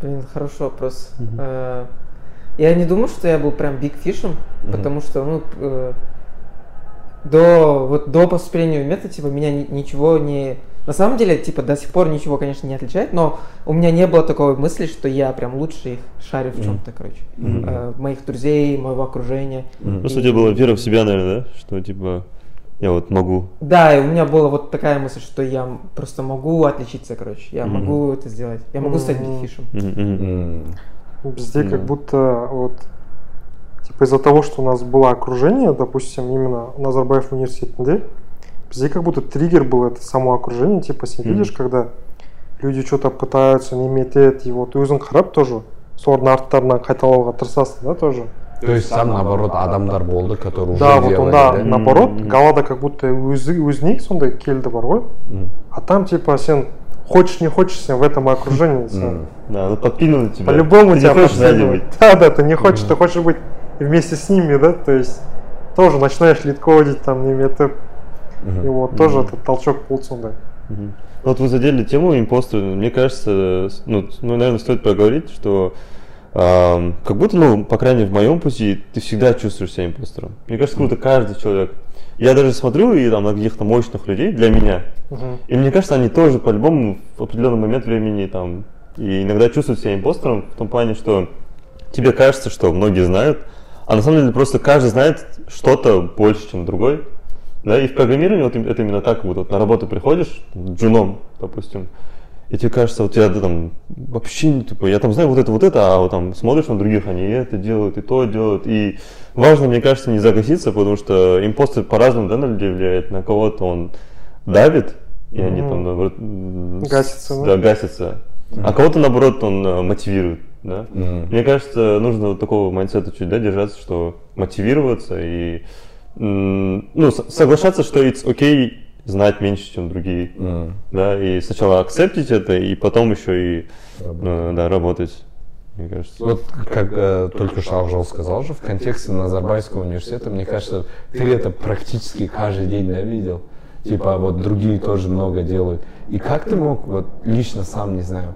Блин, хороший вопрос. Э, Я не думаю, что я был прям биг фишем, потому что, ну, э, до, вот, до поступления в мета, типа, меня ни- ничего не... На самом деле, типа, до сих пор ничего, конечно, не отличает, но у меня не было такой мысли, что я прям лучше их шарю в чем-то, короче. Мгм. Э, моих друзей, моего окружения. Просто у тебя была вера в себя, наверное, да? Что типа я вот могу. Да, и у меня была вот такая мысль, что я просто могу отличиться, короче. Я Мгм. могу это сделать. Я могу стать Мгм. бигфишем. Мгм, мгм. М. Везде Да. как будто вот типа из-за того, что у нас было окружение, допустим, именно Назарбаев университетінде, бізде как будто триггер был это само окружение, типа сен Мгм. видишь, когда люди что-то пытаются, неме етеді, и вот өзің қарап тоже солардың арттарынан қайталауға тырысасың да тоже. То есть там, наоборот, адамдар болды, которые уже да, вот делали, онда да? наоборот, Мгм. галада как будто өзі өзіне сондай келді бар ғой, М. а там типа сен хочешь не хочешь сен в этом окружении сен М. Да, ну подпинул тебя. По-любому Ты тебя не хочешь сзади подпинывают. быть. <laughs> Да, да, ты не хочешь, ты хочешь быть вместе с ними, да, то есть тоже начинаешь лид-кодить там неметіп, и вот тоже этот толчок сондай. Мгм. Вот вы задели тему импостера. Мне кажется, ну, ну, наверное, стоит проговорить, что эм, как будто, ну, по крайней мере, в моем пути ты всегда чувствуешь себя импостером. Мне кажется, круто каждый человек. Я даже смотрю и там на каких-то мощных людей для меня. Мгм. И мне кажется, они тоже по-любому в определенный момент времени там и иногда чувствуют себя импостером в том плане, что тебе кажется, что многие знают, а на самом деле просто каждый знает что-то больше, чем другой. Да, и в программировании вот это именно так, вот, вот на работу приходишь, джуном, допустим, и тебе кажется, вот я да, там вообще не типа, я там знаю вот это, вот это, а вот там смотришь на других, они и это делают, и то делают. И важно, мне кажется, не загаситься, потому что импостер по-разному да, на людей влияет. На кого-то он давит, и они Мгм. там Гасятся, да? Да, гасятся. А кого-то наоборот он э, мотивирует. Да? Мгм. Мне кажется, нужно вот такого mindset а чуть да, держаться, что мотивироваться и ну, соглашаться, что it's okay знать меньше, чем другие. М. Да, и сначала accept ить это, и потом еще и Работать. э, да, работать. Мне кажется. Вот как э, только что Авжол сказал же, в контексте Назарбайского университета, мне кажется, ты это практически каждый день да, видел. Типа вот другие тоже много делают. И как ты мог вот лично сам, не знаю,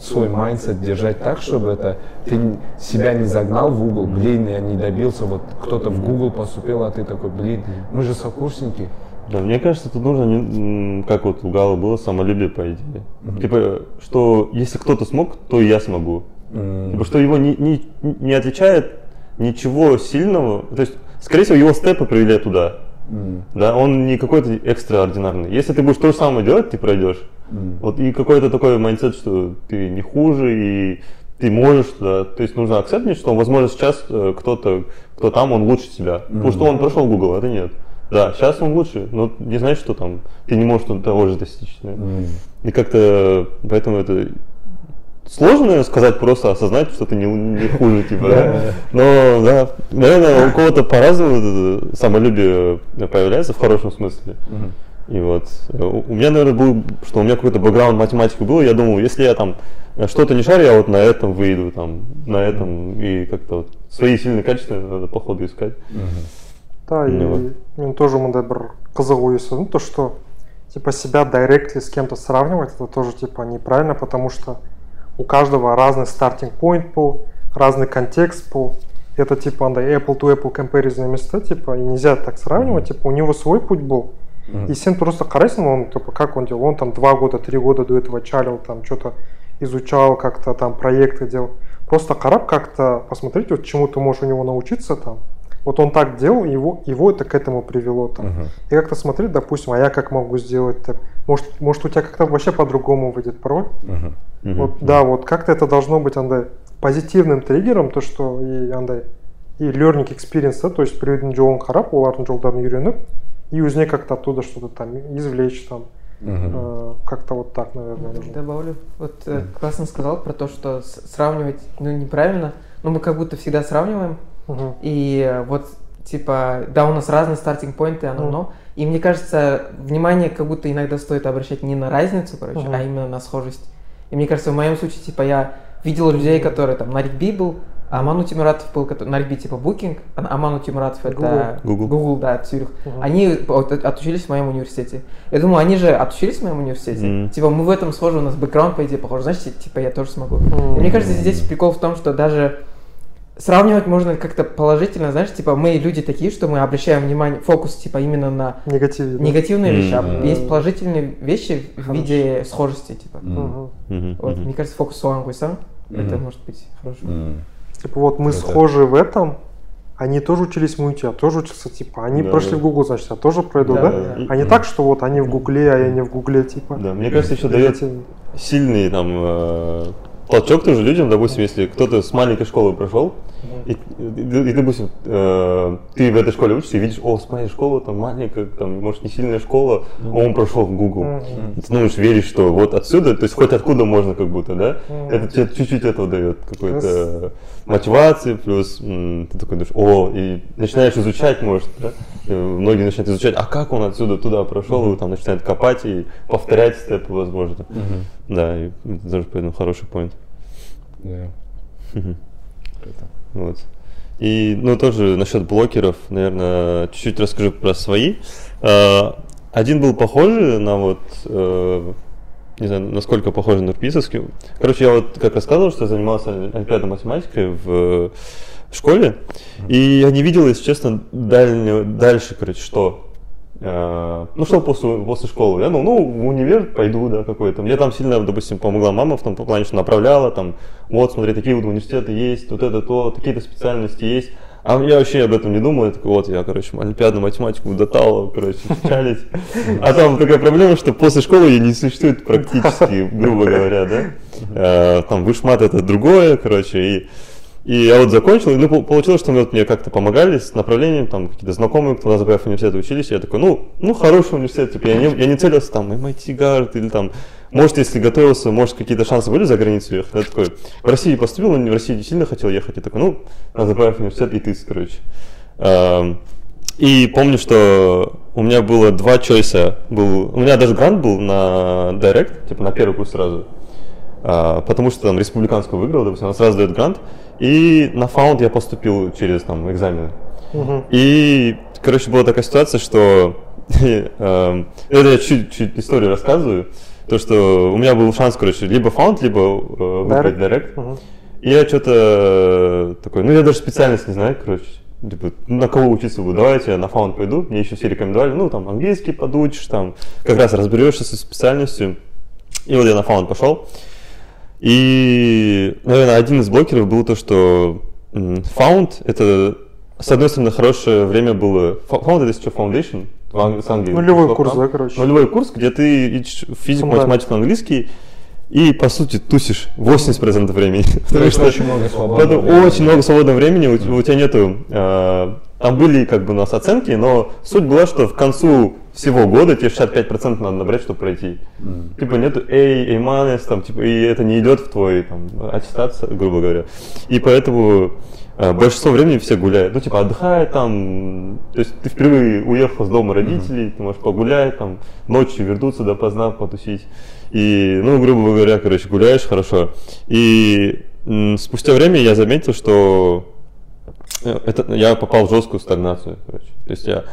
свой mindset держать так, чтобы это ты себя не загнал в угол, блин, я не добился, вот кто-то в Google поступил, а ты такой, блин, мы же сокурсники. Да, мне кажется, тут нужно, как вот у Гала было, самолюбие, по идее. Типа, что если кто-то смог, то и я смогу. М, Типа, что его не, не, не отличает ничего сильного. То есть, скорее всего, его step ы привели туда. М, Да, он не какой-то экстраординарный. Если ты будешь то же самое делать, ты пройдешь. м. Вот и какой-то такой mindset, что ты не хуже и ты можешь туда. То есть нужно accept ить, что, возможно, сейчас э, кто-то, кто там, он лучше тебя. Потому что он прошел Google, а ты нет. Да, сейчас он лучше, но не значит, что там ты не можешь того же достичь. да. М. И как-то поэтому это сложно сказать, просто осознать, что ты не, не хуже, типа, да. Но, да, наверное, у кого-то по-разному самолюбие появляется в хорошем смысле. И вот э, у меня, наверное, был, что у меня какой-то бэкграунд математики был, я думал, если я там что-то не шарю, я вот на этом выйду, там, на этом, и как-то вот свои сильные качества надо по ходу искать. Да, и Ну вот. мен тоже мындай бір қызық ой ұстадым то что типа себя директли с кем-то сравнивать это тоже типа неправильно потому что у каждого разный стартинг point был разный контекст был это типа андай apple to apple comparison емес та типа и нельзя так сравнивать типа у него свой путь был. И сен просто қарайсың он типа как он делал он там два года три года до этого чалил там что-то изучал как-то там проекты делал. Просто қарап как-то посмотреть вот чему ты можешь у него научиться там вот он так делал, его, его это к этому привело там. Мгм. И как-то смотреть, допустим, а я как могу сделать так? Может, может у тебя как-то вообще по-другому выйдет пароль? Мгм. Мгм. Вот, да, вот как-то это должно быть, андай, позитивным триггером, то, что и андай, и learning experience, да, то есть біреудің жолын қарап, олардың жолдарын үйреніп, и өзіне как-то оттуда что-то там извлечь там. Мгм. Э, как-то вот так, наверное, нужно. Добавлю. Вот э, классно сказал про то, что с- сравнивать, ну, неправильно, но мы как будто всегда сравниваем, Мгм. и вот, типа, да, у нас разные стартинг-поинты, оно, Мгм. но, и мне кажется, внимание как будто иногда стоит обращать не на разницу, короче, Мгм. а именно на схожесть. И мне кажется, в моем случае, типа, я видел людей, которые там на Ригби был, а Аману Тимуратов был, который, на Ригби типа Booking, а Аману Тимуратов это Google. Google, да, Цюрих. Мгм. Они от- отучились в моем университете. Я думаю, они же отучились в моем университете. Мгм. Типа мы в этом схожи, у нас бэкграунд, по идее, похож. Значит, типа я тоже смогу. Мгм. И мне кажется, здесь прикол в том, что даже сравнивать можно как-то положительно, знаешь, типа мы люди такие, что мы обращаем внимание, фокус типа именно на Негативе. да? негативные вещи, а Мгм. есть положительные вещи в Хорошо. виде схожести, типа. Мгм. Вот, Мгм. мне кажется, фокус Суан Гуйсан, это Мгм. может быть хорошим. М. Типа вот мы Круто. схожи в этом, они тоже учились в МУИТе, я тоже учился, типа, они Да, прошли да. в Google, значит, я тоже пройду, Да, да? да, да. А не так, что вот они в Гугле, а я не в Гугле, типа. Да, мне кажется, еще дает сильный там э, толчок тоже людям, допустим, если кто-то с маленькой школы прошел, и, и, и, допустим, э, ты в этой школе учишься и видишь, о, смотри, школа там маленькая, там, может, не сильная школа, а он прошел в Google. И ты думаешь, веришь, что вот отсюда, то есть хоть откуда можно как будто, да? Это тебе чуть-чуть этого дает, какой-то мотивации, плюс м, ты такой думаешь, о, и начинаешь изучать, может, да? И Многие начинают изучать, а как он отсюда туда прошел, и там начинают копать и повторять степы, возможно. Да, и это тоже поэтому хороший поинт. Да. Вот. И, ну, тоже насчет блокеров, наверное, чуть-чуть расскажу про свои. Э, Один был похожий на вот, э, не знаю, насколько похоже на Рписовский. Короче, я вот как рассказывал, что я занимался олимпиадой математикой в, в школе, и я не видел, если честно, дальнего, дальше, короче, что. Э, ну, что после, после школы? Я думал, ну, в универ пойду, да, какой-то. Мне там сильно, допустим, помогла мама в том плане, что направляла, там, вот, смотри, такие вот университеты есть, вот это то, такие-то специальности есть. А я вообще об этом не думал, я такой, вот я, короче, олимпиадную математику дотал, короче, печались. А там такая проблема, что после школы ее не существует практически, грубо говоря, да. Э, там вышмат это другое, короче, и и я вот закончил, и ну, получилось, что вот мне как-то помогали с направлением, там какие-то знакомые, кто на ЗПФ университете учились, я такой, ну, ну, хороший университет, типа, я не, я не целился там MIT Гард или там, может, если готовился, может, какие-то шансы были за границу ехать, я такой, в России поступил, но в России не сильно хотел ехать, я такой, ну, на ЗПФ университет и ты, короче. И помню, что у меня было два чойса, был, у меня даже грант был на Direct, типа на первый курс сразу, а, потому что там республиканскую выиграл, допустим, она сразу дает грант, и на фаунд я поступил через там экзамены. Угу. И, короче, была такая ситуация, что <laughs> эм, это я чуть-чуть историю рассказываю. То, что у меня был шанс, короче, либо фаунд, либо э, выбрать директ. Угу. И я что-то такой, ну я даже специальность не знаю, короче. Типа, на кого учиться буду? Давайте я на фаунд пойду. Мне еще все рекомендовали, ну там английский подучишь, там как раз разберешься со специальностью. И вот я на фаунд пошел. И, наверное, один из блокеров был то, что Found — это, с одной стороны, хорошее время было... Found — это что, Foundation? С английским. Нулевой курс, да, короче. Нулевой курс, где ты ищешь физику, математику, английский, и, по сути, тусишь 80% времени. Потому что очень много свободного времени. Очень много свободного времени, у, у тебя нету... Там были как бы у нас оценки, но суть была, что в концу всего года тебе 65% надо набрать, чтобы пройти. Mm. Типа нету A, A-, там, типа, и это не идет в твой там, аттестат, грубо говоря. И поэтому э, большинство времени все гуляют. Ну, типа, отдыхают там. То есть ты впервые уехал с дома родителей, mm-hmm. ты можешь погулять, там, ночью вернуться допоздна потусить. И, ну, грубо говоря, короче, гуляешь хорошо. И м, спустя время я заметил, что это, я попал в жесткую стагнацию, короче. То есть я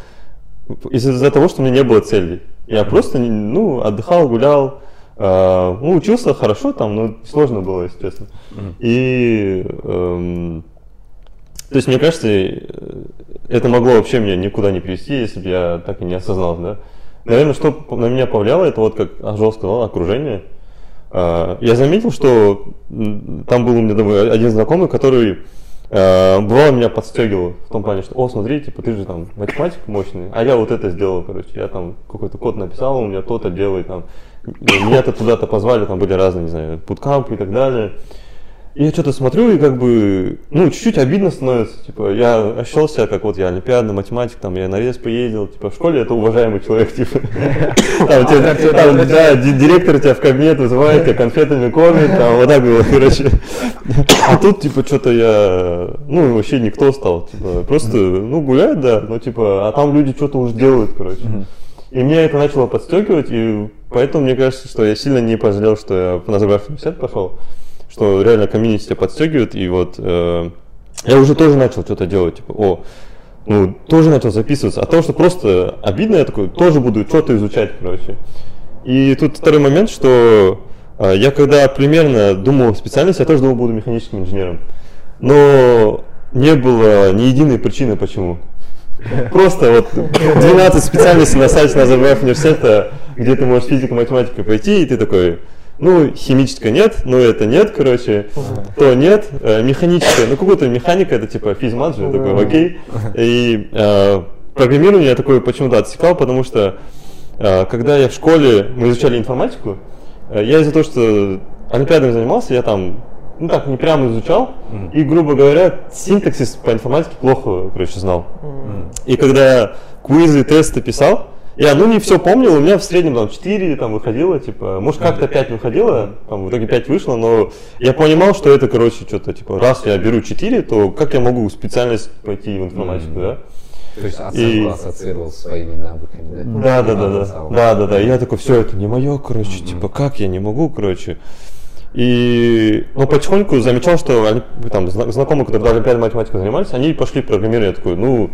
из-за того, что у меня не было целей. Я просто, ну, отдыхал, гулял, э, ну, учился хорошо там, но сложно было, если честно. И, э, то есть, мне кажется, э, это могло вообще меня никуда не привести, если бы я так и не осознал, да. Наверное, что на меня повлияло, это вот, как Ажол сказал, окружение. Э, я заметил, что там был у меня один знакомый, который Э, бывало меня подстегивало в том плане, что, о, смотри, типа, ты же там математик мощный, а я вот это сделал, короче, я там какой-то код написал, у меня то-то делает, там, меня-то туда-то позвали, там были разные, не знаю, путкампы и так далее я что-то смотрю, и как бы, ну, чуть-чуть обидно становится. Типа, я ощущал себя, как вот я олимпиадный математик, там, я на вес поездил, типа, в школе это уважаемый человек, типа. <laughs> Там, да, директор тебя в кабинет вызывает, тебя конфетами кормит, там, вот так было, короче. А тут, типа, что-то я, ну, вообще никто стал, типа, просто, ну, гуляет, да, но, типа, а там люди что-то уже делают, короче. И меня это начало подстегивать, и поэтому мне кажется, что я сильно не пожалел, что я на Назарбаев университет пошел что реально комьюнити тебя подстегивает, и вот э, я уже тоже начал что-то делать, типа, о, ну, тоже начал записываться. А то, что просто обидно, я такой, тоже буду что-то изучать, короче. И тут второй момент, что э, я когда примерно думал специальность, я тоже думал, буду механическим инженером. Но не было ни единой причины, почему. Просто вот 12 специальностей на сайте Назарбаев университета, где ты можешь физику, математику пойти, и ты такой, ну, химическая нет, ну это нет, короче, то нет, э, механическая, ну какую-то механика, это типа физмат же, такой, окей. И э, программирование я такое почему-то отсекал, потому что э, когда я в школе, мы изучали информатику, э, я из-за того, что олимпиадами занимался, я там, ну так, не прямо изучал, и, грубо говоря, синтаксис по информатике плохо, короче, знал. И когда я квизы, тесты писал, я, ну, не все помнил, у меня в среднем там 4 там выходило, типа, может как-то 5 выходило, там в итоге 5 вышло, но я понимал, что это, короче, что-то, типа, раз я беру 4, то как я могу специальность пойти в информатику, mm-hmm. да? То есть и... ассоциировал своими навыками, да? Да, да, да, да, да, да, да. Я такой, все, это не мое, короче, mm-hmm. типа, как я не могу, короче. И, ну, потихоньку замечал, что они, там, знакомые, которые даже олимпиадной математикой занимались, они пошли в программирование. Я такой, ну,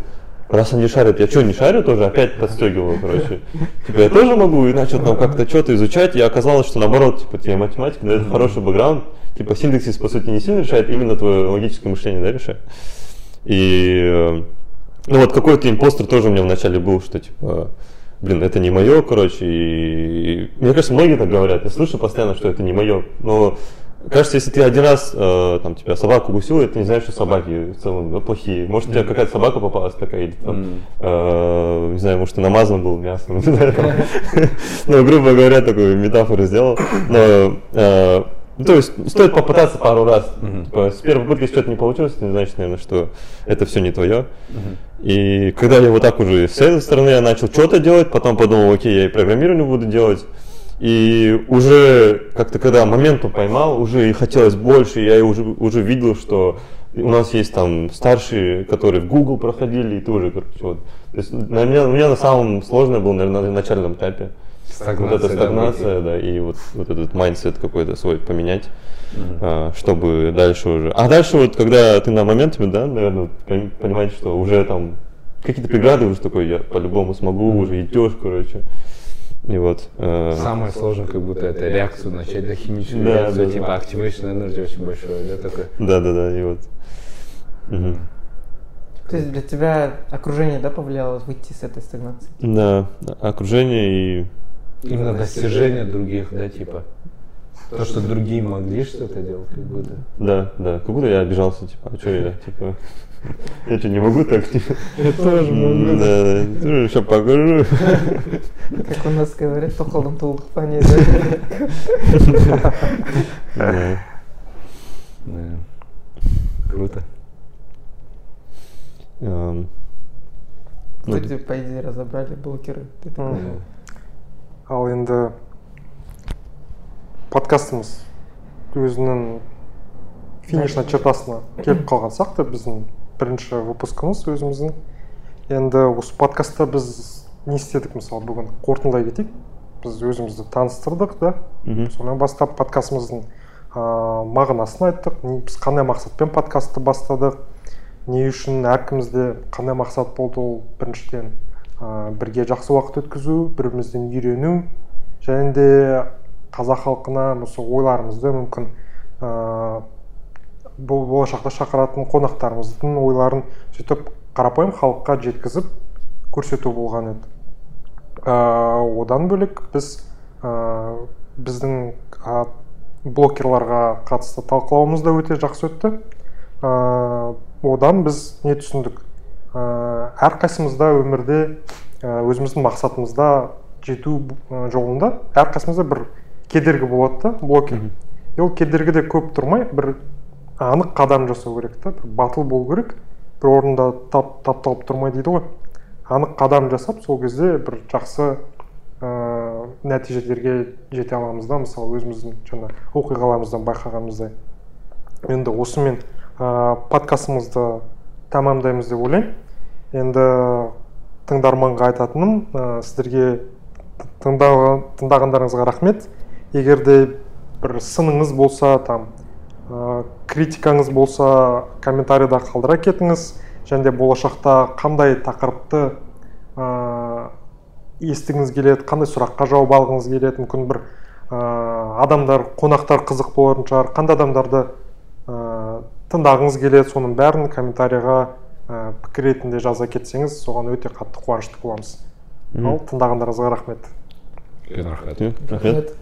раз они шарят, я что, не шарю тоже, опять подстегивал, короче. Типа, я тоже могу, и начал там как-то что-то изучать, и оказалось, что наоборот, типа, тебе математика дает хороший бэкграунд, типа, синтаксис, по сути, не сильно решает, именно твое логическое мышление, да, решает. И, ну вот какой-то импостер тоже у меня вначале был, что, типа, блин, это не мое, короче, и, и мне кажется, многие так говорят, я слышу постоянно, что это не мое, но Кажется, если ты один раз э, там тебя собаку укусила, ты не знаешь, что собаки в целом да, плохие. Может, у тебя какая-то собака попалась такая, или там, э, не знаю, может, ты намазан был мясом. <laughs> <laughs> Ну, грубо говоря, такую метафору сделал. Но, э, ну, то есть, стоит попытаться пару раз. Типа, с первой попытки что-то не получилось, это не значит, наверное, что это все не твое. И когда я вот так уже с этой стороны я начал что-то делать, потом подумал, окей, я и программирование буду делать. И уже как-то когда momentum поймал, уже и хотелось больше, я уже, уже видел, что у нас есть там старшие, которые в Google проходили, и тоже, короче, вот. То есть на меня, у меня на самом сложное было, наверное, на начальном этапе. Стагнация, вот эта стагнация, да, и вот, вот этот mindset какой-то свой поменять, а, чтобы дальше уже. А дальше вот, когда ты на моменте, да, наверное, пон- понимаешь, что уже там какие-то преграды уже такой, я по-любому смогу, уже идешь, короче. И вот. э, Самое сложное, как будто это реакцию начать, да, химическую Да, реакцию, да, типа да. activation energy очень большое, да, такое. Да, да, да, и вот. Мгм. То есть для тебя окружение, да, повлияло выйти с этой стагнации? Да, окружение и Именно достижения других, да, типа. То, что другие могли что-то делать, как будто. да, да, как будто я обижался, типа, а что я, типа, я что, не могу так, типа? Я тоже М, Да, да, тоже сейчас покажу. Как у нас говорят, тоқалдың толық пане, да? Да. Да. Круто. Эм, ну, Вроде, по идее, разобрали блокеры. Ты такой, Мгм. ал енді подкастымыз өзінің финишный чертасына келіп қалған сияқты біздің бірінші выпускымыз өзіміздің. Енді осы подкастта біз не істедік мысалы бүгін? Қорытындылай кетейік. Біз өзімізді таныстырдық да мгм. сонан бастап подкастымыздың ыыы мағынасын айттық. Не- біз қандай мақсатпен подкастты бастадық? Не үшін әркімізде қандай мақсат болды ол? Біріншіден ыыы бірге жақсы уақыт өткізу бір бірімізден үйрену. Және де қазақ халқына осы ойларымызды мүмкін. Ыыы бұл болашақта шақыратын қонақтарымыздың ойларын сөйтіп қарапайым халыққа жеткізіп көрсету болған еді. Ыыы одан бөлек біз ыыы біздің а, блогерларға қатысты талқылауымыз да өте жақсы өтті. Ыыы одан біз не түсіндік? Ыыы әрқайсымызда өмірде ә, өзіміздің мақсатымызда жету ә, жолында әрқайсымызда бір кедергі болады да блокер ол кедергіде көп тұрмай бір анық қадам жасау керек та бір батыл болу керек. Бір орында тап тапталып тұрмай дейді ғой. Анық қадам жасап сол кезде бір жақсы ыыы нәтижелерге жете аламыз да мысалы өзіміздің жаңа оқиғаларымыздан байқағанымыздай. Енді осымен ыыы подкастымызды тамамдаймыз деп ойлаймын енді тыңдарманға айтатыным ә, сіздерге тыңдаған- тыңдағандарыңызға рахмет. Егер де бір сыныңыз болса там ә, критикаңыз болса комментарийда қалдыра кетіңіз. Және де болашақта қандай тақырыпты ә, естігіңіз келеді қандай сұраққа жауап алғыңыз келеді. Мүмкін бір ә, адамдар қонақтар қызық болатын шығар. Қандай адамдарды ә, тыңдағыңыз келеді соның бәрін комментарийға ә, пікір ретінде жаза кетсеңіз соған өте қатты қуанышты боламыз. Ал тыңдағандарыңызға рахмет. Рахмет. Рахмет.